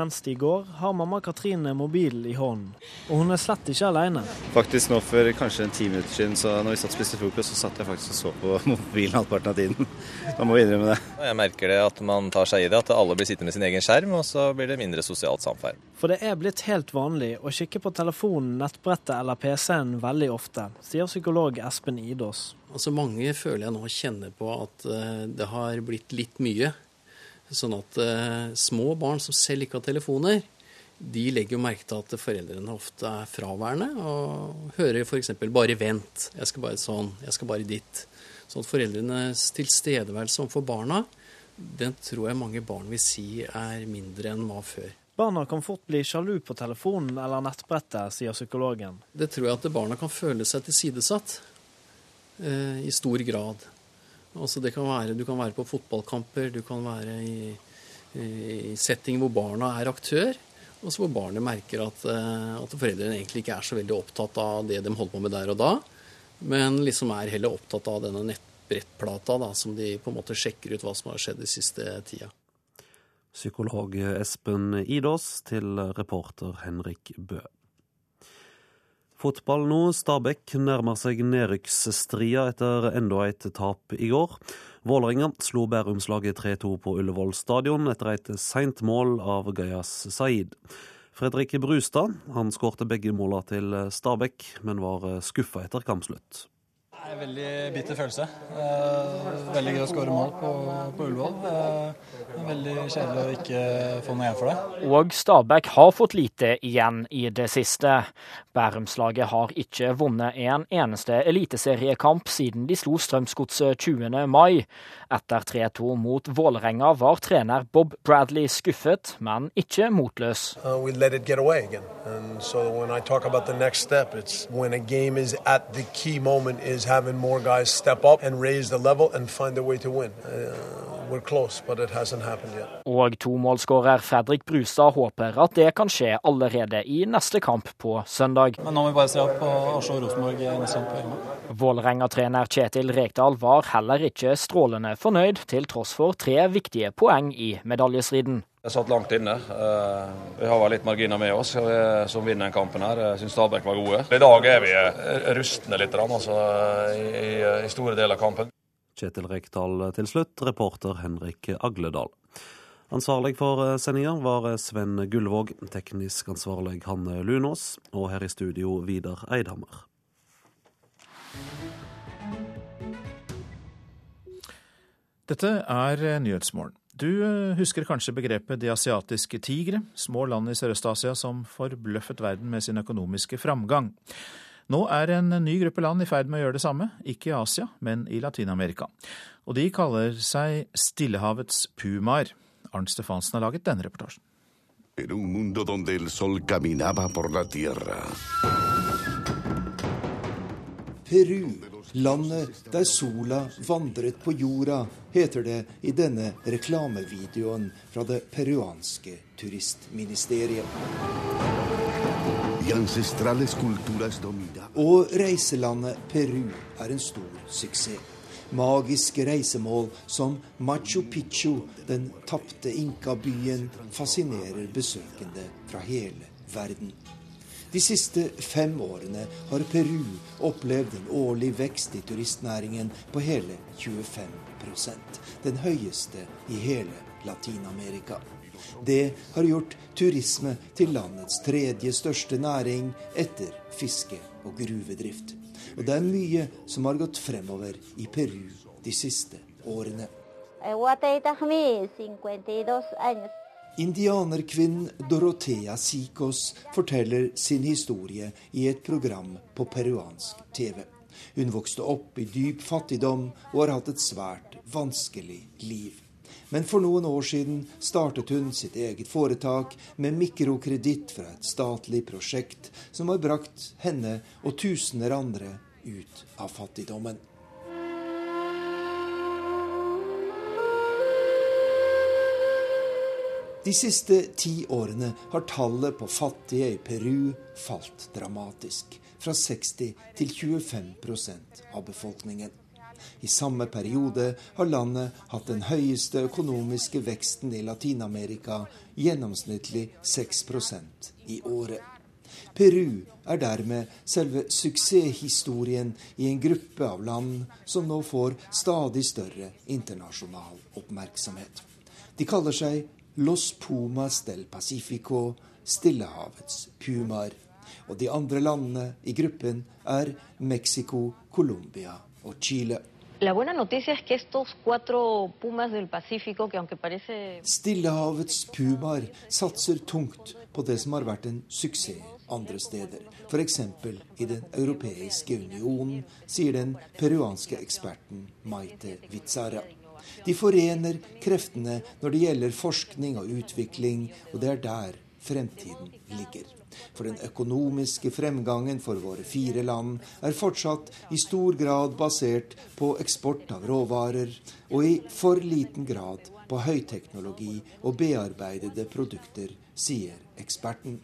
Mens de går, har mamma Katrine mobilen i hånden. Og hun er slett ikke alene. Faktisk nå for kanskje en ti minutter siden, så når vi satt og spiste frokost, så satt jeg faktisk og så på mobilen halvparten av tiden. Da må vi innrømme det. Jeg merker det at man tar seg i det, at alle blir sittende med sin egen skjerm, og så blir det mindre sosialt samferd. For det er blitt helt vanlig å kikke på telefonen, nettbrettet eller PC-en veldig ofte, sier psykolog Espen Idås. Altså Mange føler jeg nå kjenner på at eh, det har blitt litt mye. Sånn at eh, små barn som selv ikke har telefoner, de legger jo merke til at foreldrene ofte er fraværende og hører f.eks. 'bare vent', 'jeg skal bare sånn', 'jeg skal bare dit'. Sånn at foreldrenes tilstedeværelse overfor barna, den tror jeg mange barn vil si er mindre enn var før. Barna kan fort bli sjalu på telefonen eller nettbrettet, sier psykologen. Det tror jeg at barna kan føle seg tilsidesatt eh, i stor grad. Altså kan være, du kan være på fotballkamper, du kan være i, i setting hvor barna er aktør. Og så hvor barnet merker at, eh, at foreldrene egentlig ikke er så veldig opptatt av det de holder på med der og da, men liksom er heller opptatt av denne nettbrettplata da, som de på en måte sjekker ut hva som har skjedd de siste tida. Psykolog Espen Idås til reporter Henrik Bø. Fotball nå. Stabæk nærmer seg nedrykksstria etter enda et tap i går. Vålerenga slo Bærumslaget 3-2 på Ullevål stadion etter et seint mål av Gayas Saeed. Fredrik Brustad han skårte begge måla til Stabæk, men var skuffa etter kampslutt. Er en veldig bitter følelse. Eh, veldig gøy å skåre mål på, på Ullevål. Eh, veldig kjedelig å ikke få noe igjen for det. Og Stabæk har fått lite igjen i det siste. Bærumslaget har ikke vunnet en eneste eliteseriekamp siden de slo Strømsgodset 20. mai. Etter 3-2 mot Vålerenga var trener Bob Bradley skuffet, men ikke motløs. Uh, having more guys step up and raise the level and find a way to win. Uh, we're close, but it hasn't happened yet. Og tomålsskårer Fredrik Brustad håper at det kan skje allerede i neste kamp på søndag. Men nå må vi bare se opp og se Rosenborg neste kamp. Vålerenga-trener Kjetil Rekdal var heller ikke strålende fornøyd, til tross for tre viktige poeng i medaljestriden. Det satt langt inne. Eh, vi har vel litt marginer med oss som vinner den kampen. her. Jeg syns Stabæk var gode. I dag er vi eh, rustne litt altså, i, i store deler av kampen. Kjetil Rekdal til slutt, reporter Henrik Agledal. Ansvarlig for sendinga var Sven Gullvåg, teknisk ansvarlig Hanne Lunås, og her i studio Vidar Eidhammer. Dette er Nyhetsmorgen. Du husker kanskje begrepet de asiatiske tigre, små land i Sørøst-Asia som forbløffet verden med sin økonomiske framgang. Nå er en ny gruppe land i ferd med å gjøre det samme, ikke i Asia, men i Latin-Amerika. Og de kaller seg Stillehavets pumaer. Arnt Stefansen har laget denne reportasjen. En un mundo donde el sol caminaba por la tierra. Peru, landet der sola vandret på jorda, heter det i denne reklamevideoen fra det peruanske turistministeriet. Og reiselandet Peru er en stor suksess. Magiske reisemål som Machu Picchu, den tapte inkabyen, fascinerer besøkende fra hele verden. De siste fem årene har Peru opplevd en årlig vekst i turistnæringen på hele 25% Den høyeste i hele Latin-Amerika. Det har gjort turisme til landets tredje største næring etter fiske og gruvedrift. Og det er mye som har gått fremover i Peru de siste årene. Indianerkvinnen Dorothea Sikos forteller sin historie i et program på peruansk TV. Hun vokste opp i dyp fattigdom og har hatt et svært vanskelig liv. Men for noen år siden startet hun sitt eget foretak med mikrokreditt fra et statlig prosjekt som har brakt henne og tusener andre ut av fattigdommen. De siste ti årene har tallet på fattige i Peru falt dramatisk. Fra 60 til 25% av befolkningen. I samme periode har landet hatt den høyeste økonomiske veksten i Latin-Amerika, gjennomsnittlig 6% i året. Peru er dermed selve suksesshistorien i en gruppe av land som nå får stadig større internasjonal oppmerksomhet. De kaller seg Los Pumas del Pacifico, Stillehavets pumaer. Og de andre landene i gruppen er Mexico, Colombia og Chile. Stillehavets pumaer satser tungt på det som har vært en suksess andre steder, f.eks. i Den europeiske unionen, sier den peruanske eksperten Maite Vizara. De forener kreftene når det gjelder forskning og utvikling, og det er der fremtiden ligger. For den økonomiske fremgangen for våre fire land er fortsatt i stor grad basert på eksport av råvarer, og i for liten grad på høyteknologi og bearbeidede produkter, sier eksperten.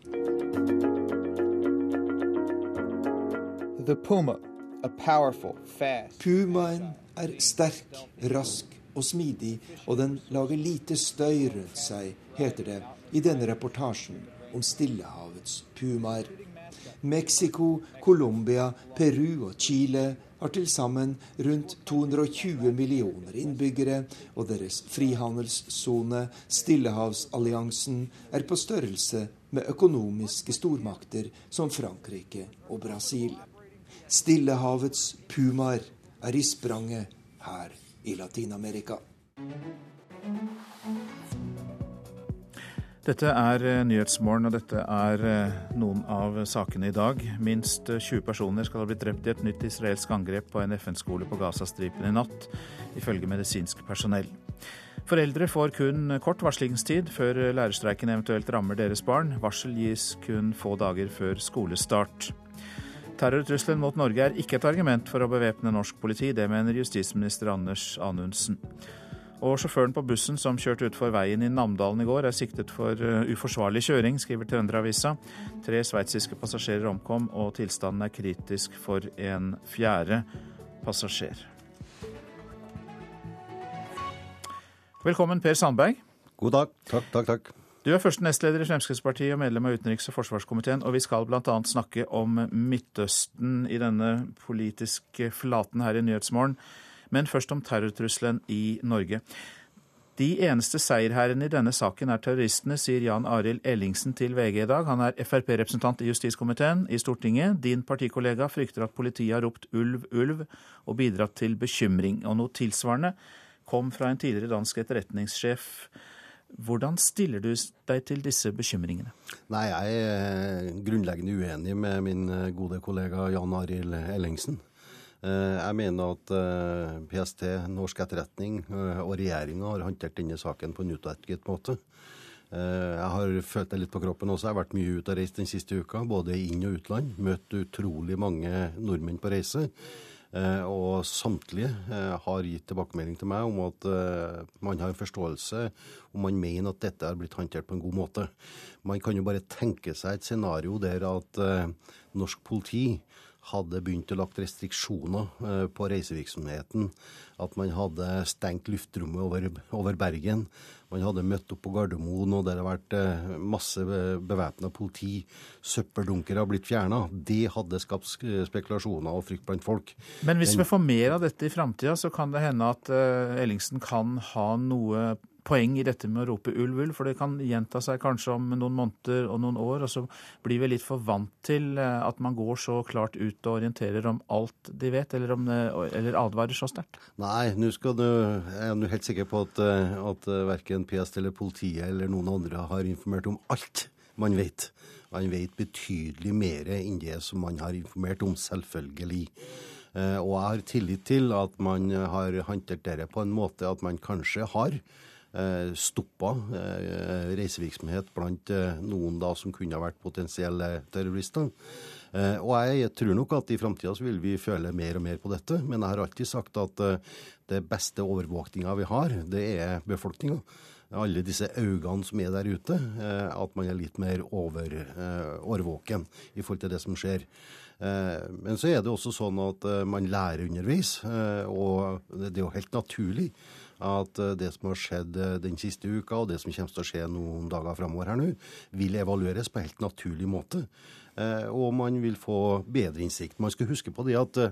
Pumaen er sterk, rask og smidig, og den lager lite støy rundt seg, heter det i denne reportasjen om Stillehavets pumaer. Mexico, Colombia, Peru og Chile har til sammen rundt 220 millioner innbyggere, og deres frihandelssone, Stillehavsalliansen, er på størrelse med økonomiske stormakter som Frankrike og Brasil. Stillehavets pumaer er i spranget her i Latin-Amerika. Dette er eh, Nyhetsmorgen, og dette er eh, noen av sakene i dag. Minst 20 eh, personer skal ha blitt drept i et nytt israelsk angrep på en FN-skole på Gazastripen i natt, ifølge medisinsk personell. Foreldre får kun kort varslingstid før lærerstreiken eventuelt rammer deres barn. Varsel gis kun få dager før skolestart. Terrortrusselen mot Norge er ikke et argument for å bevæpne norsk politi. Det mener justisminister Anders Anundsen. Og sjåføren på bussen som kjørte utfor veien i Namdalen i går, er siktet for uh, uforsvarlig kjøring, skriver Trønderavisa. Tre sveitsiske passasjerer omkom, og tilstanden er kritisk for en fjerde passasjer. Velkommen, Per Sandberg. God dag. Takk, takk, takk. Du er første nestleder i Fremskrittspartiet og medlem av utenriks- og forsvarskomiteen, og vi skal bl.a. snakke om Midtøsten i denne politiske flaten her i Nyhetsmorgen. Men først om terrortrusselen i Norge. De eneste seierherrene i denne saken er terroristene, sier Jan Arild Ellingsen til VG i dag. Han er Frp-representant i justiskomiteen i Stortinget. Din partikollega frykter at politiet har ropt ulv, ulv og bidratt til bekymring. Og noe tilsvarende kom fra en tidligere dansk etterretningssjef hvordan stiller du deg til disse bekymringene? Nei, Jeg er grunnleggende uenig med min eh, gode kollega Jan Arild Ellingsen. Eh, jeg mener at eh, PST, norsk etterretning og regjeringa har håndtert denne saken på en utmerket måte. Jeg har følt det litt på kroppen også. Jeg har vært mye ute og reist den siste uka, både inn- og utland. Møtt utrolig mange nordmenn på reise. Eh, og samtlige eh, har gitt tilbakemelding til meg om at eh, man har forståelse om man mener at dette har blitt håndtert på en god måte. Man kan jo bare tenke seg et scenario der at norsk politi hadde begynt å lagt restriksjoner på reisevirksomheten. At man hadde stengt luftrommet over, over Bergen. Man hadde møtt opp på Gardermoen, og det hadde vært masse bevæpna politi. Søppeldunker har blitt fjerna. Det hadde skapt spekulasjoner og frykt blant folk. Men hvis vi får mer av dette i framtida, så kan det hende at Ellingsen kan ha noe poeng i dette med å rope ulv, ulv, for det kan gjenta seg kanskje om noen måneder og noen år, og så blir vi litt for vant til eh, at man går så klart ut og orienterer om alt de vet, eller, om, eller advarer så sterkt? Nei, nå skal du, jeg er helt sikker på at, eh, at eh, verken PST eller politiet eller noen andre har informert om alt man vet. Man vet betydelig mer enn det som man har informert om, selvfølgelig. Og jeg har tillit til at man har håndtert dette på en måte at man kanskje har Eh, stoppa eh, reisevirksomhet blant eh, noen da som kunne ha vært potensielle terrorister. Og jeg tror nok at i framtida vil vi føle mer og mer på dette. Men jeg har alltid sagt at det beste overvåkninga vi har, det er befolkninga. Alle disse øynene som er der ute. At man er litt mer over, årvåken i forhold til det som skjer. Men så er det også sånn at man lærer underveis, og det er jo helt naturlig at eh, det som har skjedd eh, den siste uka, og det som kommer til å skje noen dager framover her nå, vil evalueres på helt naturlig måte. Eh, og man vil få bedre innsikt. Man skal huske på det at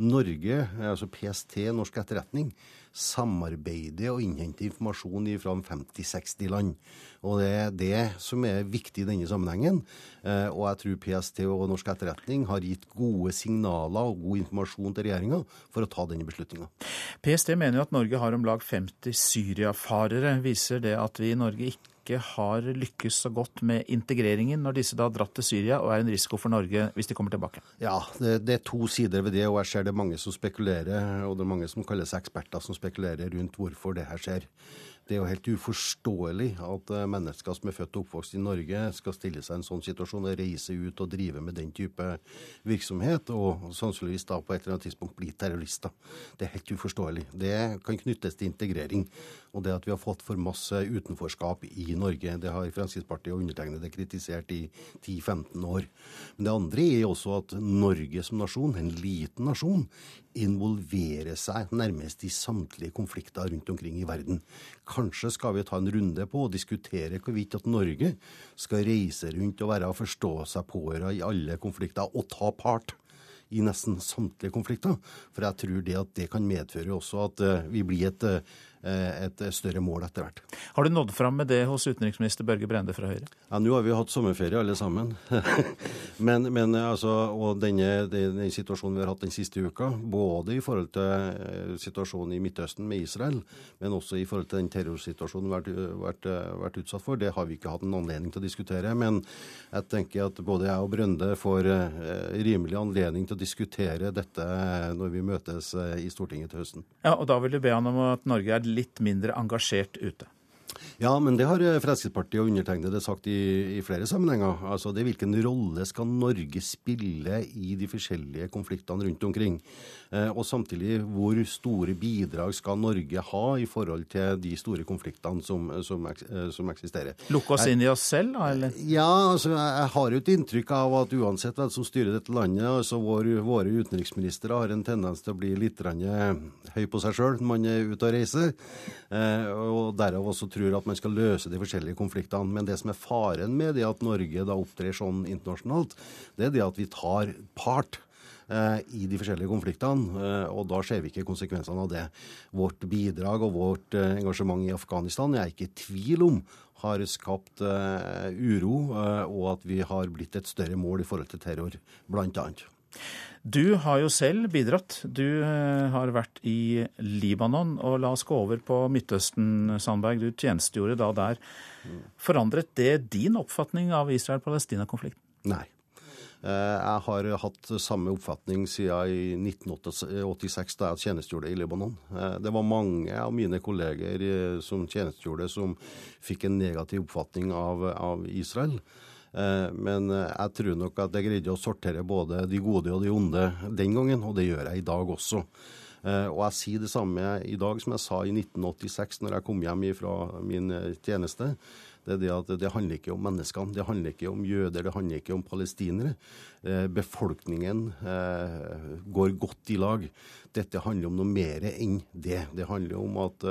Norge, altså PST, norsk etterretning, samarbeider og innhenter informasjon fra 50-60 land. Og Det er det som er viktig i denne sammenhengen. Eh, og jeg tror PST og norsk etterretning har gitt gode signaler og god informasjon til regjeringa for å ta denne beslutninga. PST mener jo at Norge har om lag 50 syriafarere. Viser det at vi i Norge ikke ikke har lykkes så godt med integreringen når disse da har dratt til Syria og er en risiko for Norge hvis de kommer tilbake? Ja, det, det, er to sider ved det, og jeg ser det er mange som spekulerer, og det er mange som kaller seg eksperter som spekulerer rundt hvorfor det her skjer. Det er jo helt uforståelig at eh, mennesker som er født og oppvokst i Norge, skal stille seg i en sånn situasjon og reise ut og drive med den type virksomhet, og sannsynligvis da på et eller annet tidspunkt bli terrorister. Det er helt uforståelig. Det kan knyttes til integrering. Og det at vi har fått for masse utenforskap i Norge, det har Fremskrittspartiet og undertegnede kritisert i 10-15 år. Men det andre er også at Norge som nasjon, en liten nasjon, involverer seg nærmest i samtlige konflikter rundt omkring i verden. Kanskje skal vi ta en runde på og diskutere hvorvidt at Norge skal reise rundt og være og forstå seg pårørende i alle konflikter og ta part i nesten samtlige konflikter. For jeg tror det at det kan medføre også at eh, vi blir et Eh, et større mål etter hvert. Har du nådd fram med det hos utenriksminister Børge Brende fra Høyre? Ja, Nå har vi hatt sommerferie alle sammen. men, men altså, og denne, denne, situasjonen vi har hatt den siste uka, både i forhold til eh, situasjonen i Midtøsten med Israel, men også i forhold til den terrorsituasjonen vi har vært, vært, utsatt for, det har vi ikke hatt en anledning til å diskutere. Men jeg tenker at både jeg og Brende får eh, rimelig anledning til å diskutere dette når vi møtes i Stortinget til høsten. Ja, og da vil du be han om at Norge er litt mindre engasjert ute? Ja, men det har Fremskrittspartiet og undertegnede sagt i, i, flere sammenhenger. Altså, det Hvilken rolle skal Norge spille i de forskjellige konfliktene rundt omkring? Eh, og samtidig, hvor store bidrag skal Norge ha i forhold til de store konfliktene som, som, eh, som eksisterer? Lukke oss inn i oss selv, da? eller? Ja, altså, jeg har jo et inntrykk av at uansett hvem som styrer dette landet, altså vår, våre utenriksministre har en tendens til å bli litt høy på seg sjøl når man er ute og reiser. Eh, og derav også tror at man skal løse de forskjellige konfliktene. Men det som er faren med det at Norge da opptrer sånn internasjonalt, det er det at vi tar part eh, i de forskjellige konfliktene, eh, og da ser vi ikke konsekvensene av det. Vårt bidrag og vårt engasjement i Afghanistan jeg er ikke i tvil om har skapt uro, og at vi har blitt et større mål i forhold til terror, blant annet. Du har jo selv bidratt. Du eh, har vært i Libanon. Og la oss gå over på Midtøsten, Sandberg. Du tjenestegjorde da der. Forandret det din oppfatning av Israel-Palestina-konflikten? Nei. Eh, jeg har hatt samme oppfatning siden 1986, da jeg tjenestegjorde i Libanon. Eh, det var mange av mine kolleger som tjenestegjorde, som fikk en negativ oppfatning av, av Israel. Eh, men eh, jeg tror nok at jeg greide å sortere både de gode og de onde den gangen, og det gjør jeg i dag også. Eh, og jeg sier det samme i dag som jeg sa i 1986 når jeg kom hjem fra min tjeneste. Det er det at det handler ikke om menneskene, det handler ikke om jøder, det handler ikke om palestinere. Befolkningen går godt i lag. Dette handler om noe mer enn det. Det handler om at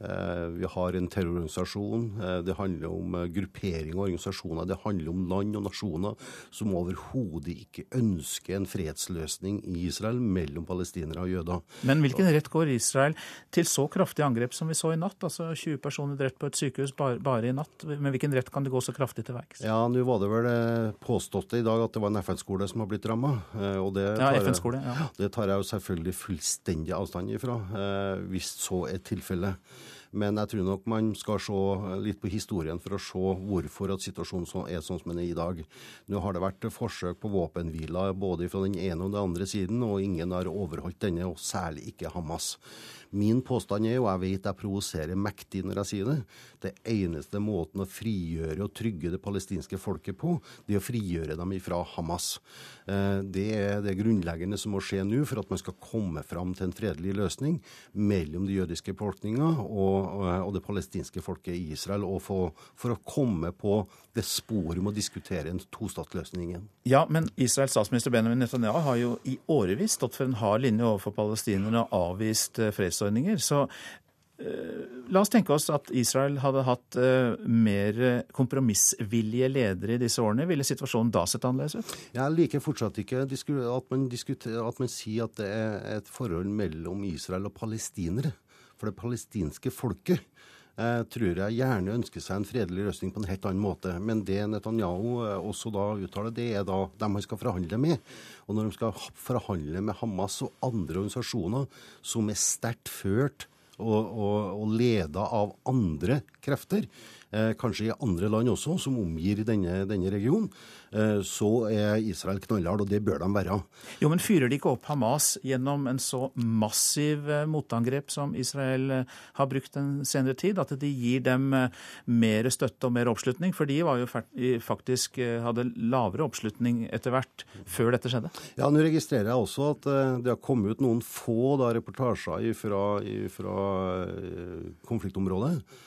vi har en terrororganisasjon. Eh, det handler om eh, gruppering og organisasjoner. Det handler om land og nasjoner som overhodet ikke ønsker en fredsløsning i Israel mellom palestinere og jøder. Men hvilken rett går Israel til så kraftige angrep som vi så i natt? Altså 20 personer drept på et sykehus bare, bare i natt. Med hvilken rett kan det gå så kraftig til verks? Ja, nå var det vel påstått i dag at det var en FN-skole som har blitt ramma. Ja, FN-skole, ja. Det tar jeg jo selvfølgelig fullstendig avstand ifra, hvis så er tilfellet. Men jeg tror nok man skal se litt på historien for å se hvorfor at situasjonen er sånn som den er i dag. Nå har det vært forsøk på våpenhviler både fra den ene og den andre siden, og ingen har overholdt denne, og særlig ikke Hamas. Min påstand er, og jeg vet jeg provoserer mektig når jeg sier det, det eneste måten å frigjøre og trygge det palestinske folket på, det er å frigjøre dem ifra Hamas. Eh, det er det grunnleggende som må skje nå for at man skal komme fram til en fredelig løsning mellom de jødiske befolkninga og, og, det palestinske folket i Israel, og for, for å komme på det sporet om å diskutere en tostatsløsning igjen. Ja, men Israels statsminister Benjamin Netanyahu har jo i årevis stått for en hard linje overfor palestinerne og avvist eh, fredsordninger. Så uh, la oss tenke oss at Israel hadde hatt uh, mer kompromissvillige ledere i disse årene. Ville situasjonen da sett annerledes ut? Jeg liker fortsatt ikke at man, at man sier at det er et forhold mellom Israel og palestinere. For det palestinske folket eh, tror jeg gjerne ønsker seg en fredelig løsning på en helt annen måte. Men det Netanyahu eh, også da uttaler, det er da dem han skal forhandle med. Og når de skal forhandle med Hamas og andre organisasjoner som er sterkt ført og, og, og leda av andre krefter, kanskje i andre land også, som omgir denne, denne regionen, eh, så er Israel knallhard, og det bør de være. Jo, men Fyrer de ikke opp Hamas gjennom en så massiv eh, motangrep som Israel eh, har brukt den senere tid? At de gir dem eh, mer støtte og mer oppslutning? For de var jo faktisk hadde lavere oppslutning etter hvert før dette skjedde? Ja, nå registrerer jeg også at det har kommet ut noen få da, reportasjer fra, fra konfliktområdet eh,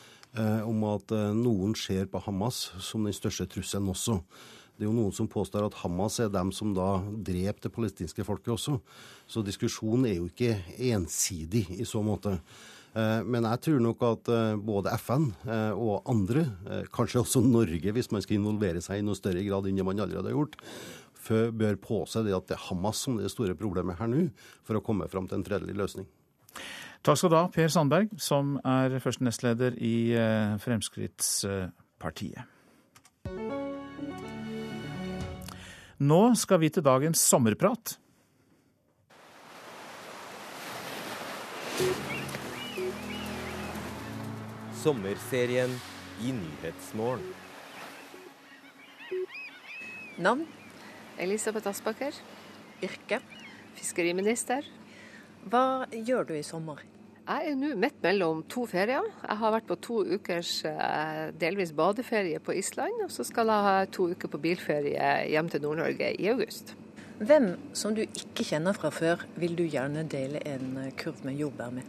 om at eh, noen ser på Hamas som den største trusselen også. Det er jo noen som påstår at Hamas er dem som da drep det palestinske folket også. Så diskusjonen er jo ikke ensidig i så måte. Eh, men jeg tror nok at både FN og andre, kanskje også Norge, hvis man skal involvere seg i noe større grad enn det man allerede har gjort, bør påse det at det er Hamas som er det store problemet her nå, for å komme fram til en fredelig løsning. Takk skal du ha, Per Sandberg, som er første nestleder i eh, Fremskrittspartiet. Nå skal vi til dagens sommerprat. Sommerserien i Nyhetsmorgen. Navn Elisabeth Aspaker. Yrke fiskeriminister. Hva gjør du i sommer? Jeg er nå midt mellom to ferier. Jeg har vært på to ukers eh, delvis badeferie på Island, og så skal jeg ha to uker på bilferie hjem til Nord-Norge i august. Hvem som du ikke kjenner fra før, vil du gjerne dele en eh, kurv med jordbær med?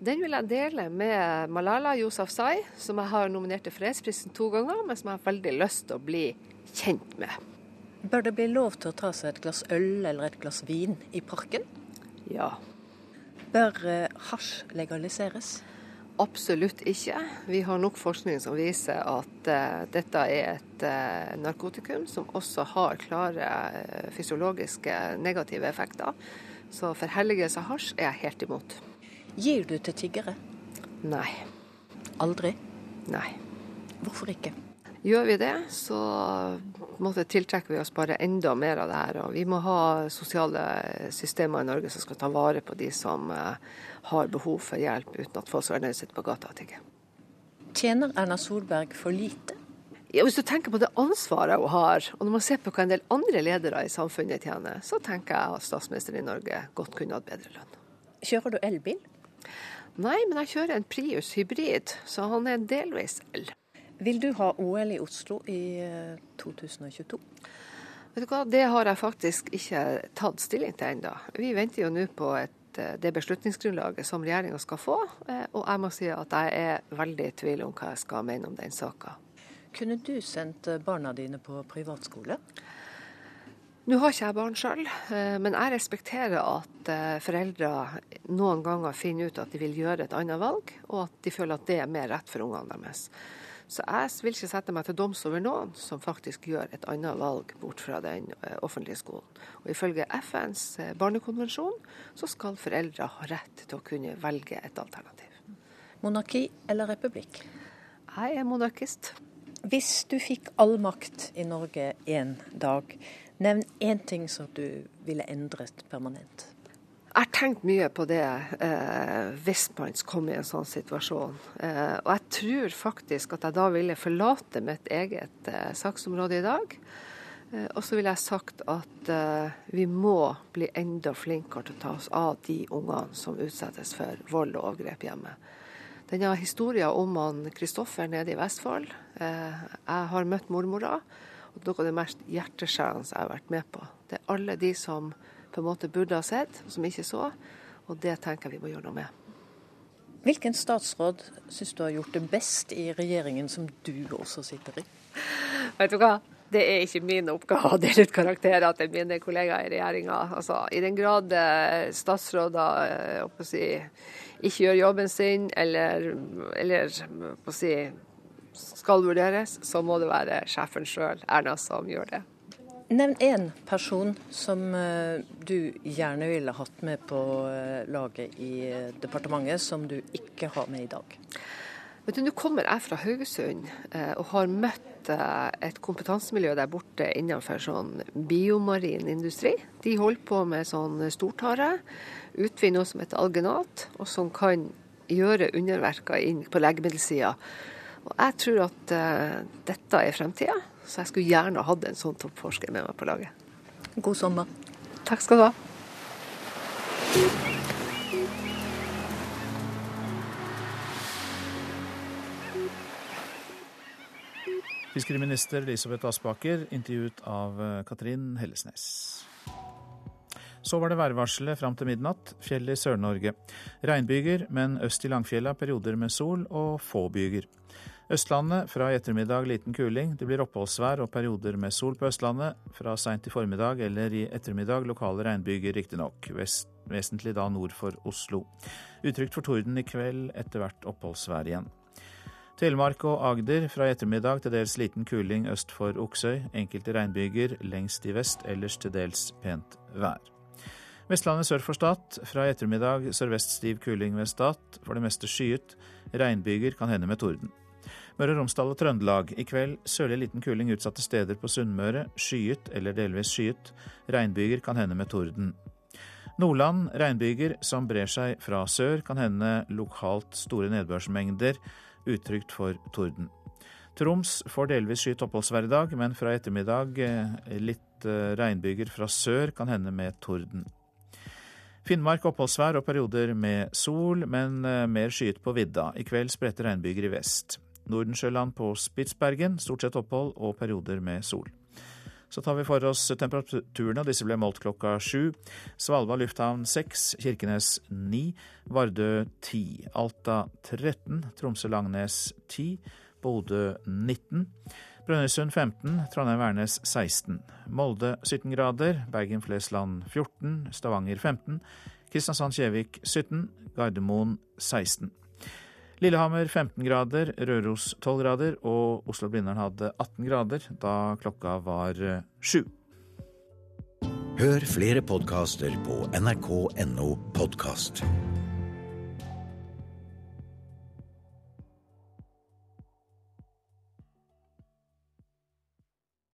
Den vil jeg dele med Malala Yousafzai, som jeg har nominert til fredsprisen to ganger, men som jeg har veldig lyst til å bli kjent med. Bør det bli lov til å ta seg et glass øl eller et glass vin i parken? Ja. Bør eh, hasj legaliseres? Absolutt ikke. Vi har nok forskning som viser at uh, dette er et uh, narkotikum som også har klare uh, fysiologiske negative effekter. Så forhelligelse av hasj er jeg helt imot. Gir du til tiggere? Nei. Aldri? Nei. Hvorfor ikke? Gjør vi det, så måte, tiltrekker vi oss bare enda mer av det her. Og vi må ha sosiale systemer i Norge som skal ta vare på de som uh, har behov for hjelp, uten at folk skal være nødt til å sitte på gata og tigge. Tjener Erna Solberg for lite? Ja, Hvis du tenker på det ansvaret hun har, og når man ser på hva en del andre ledere i samfunnet tjener, så tenker jeg at statsministeren i Norge godt kunne hatt bedre lønn. Kjører du elbil? Nei, men jeg kjører en Prius hybrid, så han er delvis el. Vil du ha OL i Oslo i 2022? Eh, Vet du hva, Det har jeg faktisk ikke tatt stilling til ennå. Vi venter jo nå på et, eh, det beslutningsgrunnlaget som regjeringa skal få. Eh, og jeg må si at jeg er veldig i tvil om hva jeg skal mene om den saka. Kunne du sendt barna dine på privatskole? Nå har ikke jeg barn sjøl, men jeg respekterer at foreldre noen ganger finner ut at de vil gjøre et annet valg, og at de føler at det er mer rett for ungene deres. Så jeg vil ikke sette meg til doms over noen som faktisk gjør et annet valg bort fra den eh, offentlige skolen. Og Ifølge FNs eh, barnekonvensjon så skal foreldre ha rett til å kunne velge et alternativ. Monarki eller republikk? Jeg er monarkist. Hvis du fikk all makt i Norge én dag, nevn én ting som du ville endret permanent. Jeg har tenkt mye på det eh, hvis man kommer i en sånn situasjon. Eh, og jeg tror faktisk at jeg da ville forlate mitt eget eh, saksområde i dag. Eh, og så ville jeg sagt at eh, vi må bli enda flinkere til å ta oss av de ungene som utsettes for vold og overgrep hjemme. Denne historien om han Kristoffer nede i Vestfold. Eh, jeg har møtt mormora. og Noe av det mest hjerteskjærende jeg har vært med på. Det er alle de som på en måte burde ha sett, som ikke så. Og det tenker vi må gjøre noe med. Hvilken statsråd syns du har gjort det best i regjeringen som du også sitter i? Vet du hva? Det er ikke min oppgave å dele ut karakterer til mine kollegaer i regjeringa. Altså, I den grad eh, statsråder eh, si, ikke gjør jobben sin eller, eller si, skal vurderes, så må det være sjefen sjøl, Erna, som gjør det. Nevn én person som eh, du gjerne ville hatt med på eh, laget i eh, departementet, som du ikke har med i dag. Vet du, Nå kommer jeg fra Haugesund og har møtt et kompetansemiljø der borte innenfor sånn biomarin industri. De holder på med sånn stortare, utvinner noe som heter algenat, og som kan gjøre underverker inn på legemiddelsida. Jeg tror at dette er fremtida, så jeg skulle gjerne hatt en sånn toppforsker med meg på laget. God sommer. Takk skal du ha. Fiskeriminister Elisabeth Aspaker, intervjuet av eh, Katrin Hellesnes. Så var det værvarselet fram til midnatt. Fjellet i Sør-Norge. Regnbyger, men øst i Langfjella perioder med sol og få byger. Østlandet fra i ettermiddag liten kuling. Det blir oppholdsvær og perioder med sol på Østlandet. Fra seint i formiddag eller i ettermiddag lokale regnbyger, riktignok. Vesentlig da nord for Oslo. Utrygt for torden i kveld, etter hvert oppholdsvær igjen. Telemark og Agder fra i ettermiddag til dels liten kuling øst for Oksøy. Enkelte regnbyger lengst i vest, ellers til dels pent vær. Vestlandet sør for Stad. Fra i ettermiddag sørvest stiv kuling ved Stad. For det meste skyet. Regnbyger kan hende med torden. Møre og Romsdal og Trøndelag. I kveld sørlig liten kuling utsatte steder på Sunnmøre. Skyet eller delvis skyet. Regnbyger kan hende med torden. Nordland regnbyger som brer seg fra sør. Kan hende lokalt store nedbørsmengder. Utrygt for torden. Troms får delvis skyet oppholdsvær i dag, men fra ettermiddag eh, litt eh, regnbyger fra sør, kan hende med torden. Finnmark oppholdsvær og perioder med sol, men eh, mer skyet på vidda. I kveld spredte regnbyger i vest. Nordensjøland på Spitsbergen stort sett opphold og perioder med sol. Så tar vi for oss temperaturene, og disse ble målt klokka sju. Svalbard lufthavn seks, Kirkenes ni, Vardø ti, Alta 13, Tromsø-Langnes ti, Bodø 19. Brønnøysund 15, Trondheim-Værnes 16. Molde 17 grader, Bergen-Flesland 14, Stavanger 15, Kristiansand-Kjevik 17, Gardermoen 16. Lillehammer 15 grader, Røros 12 grader og Oslo-Blindern hadde 18 grader da klokka var eh, sju. Hør flere podkaster på nrk.no podkast.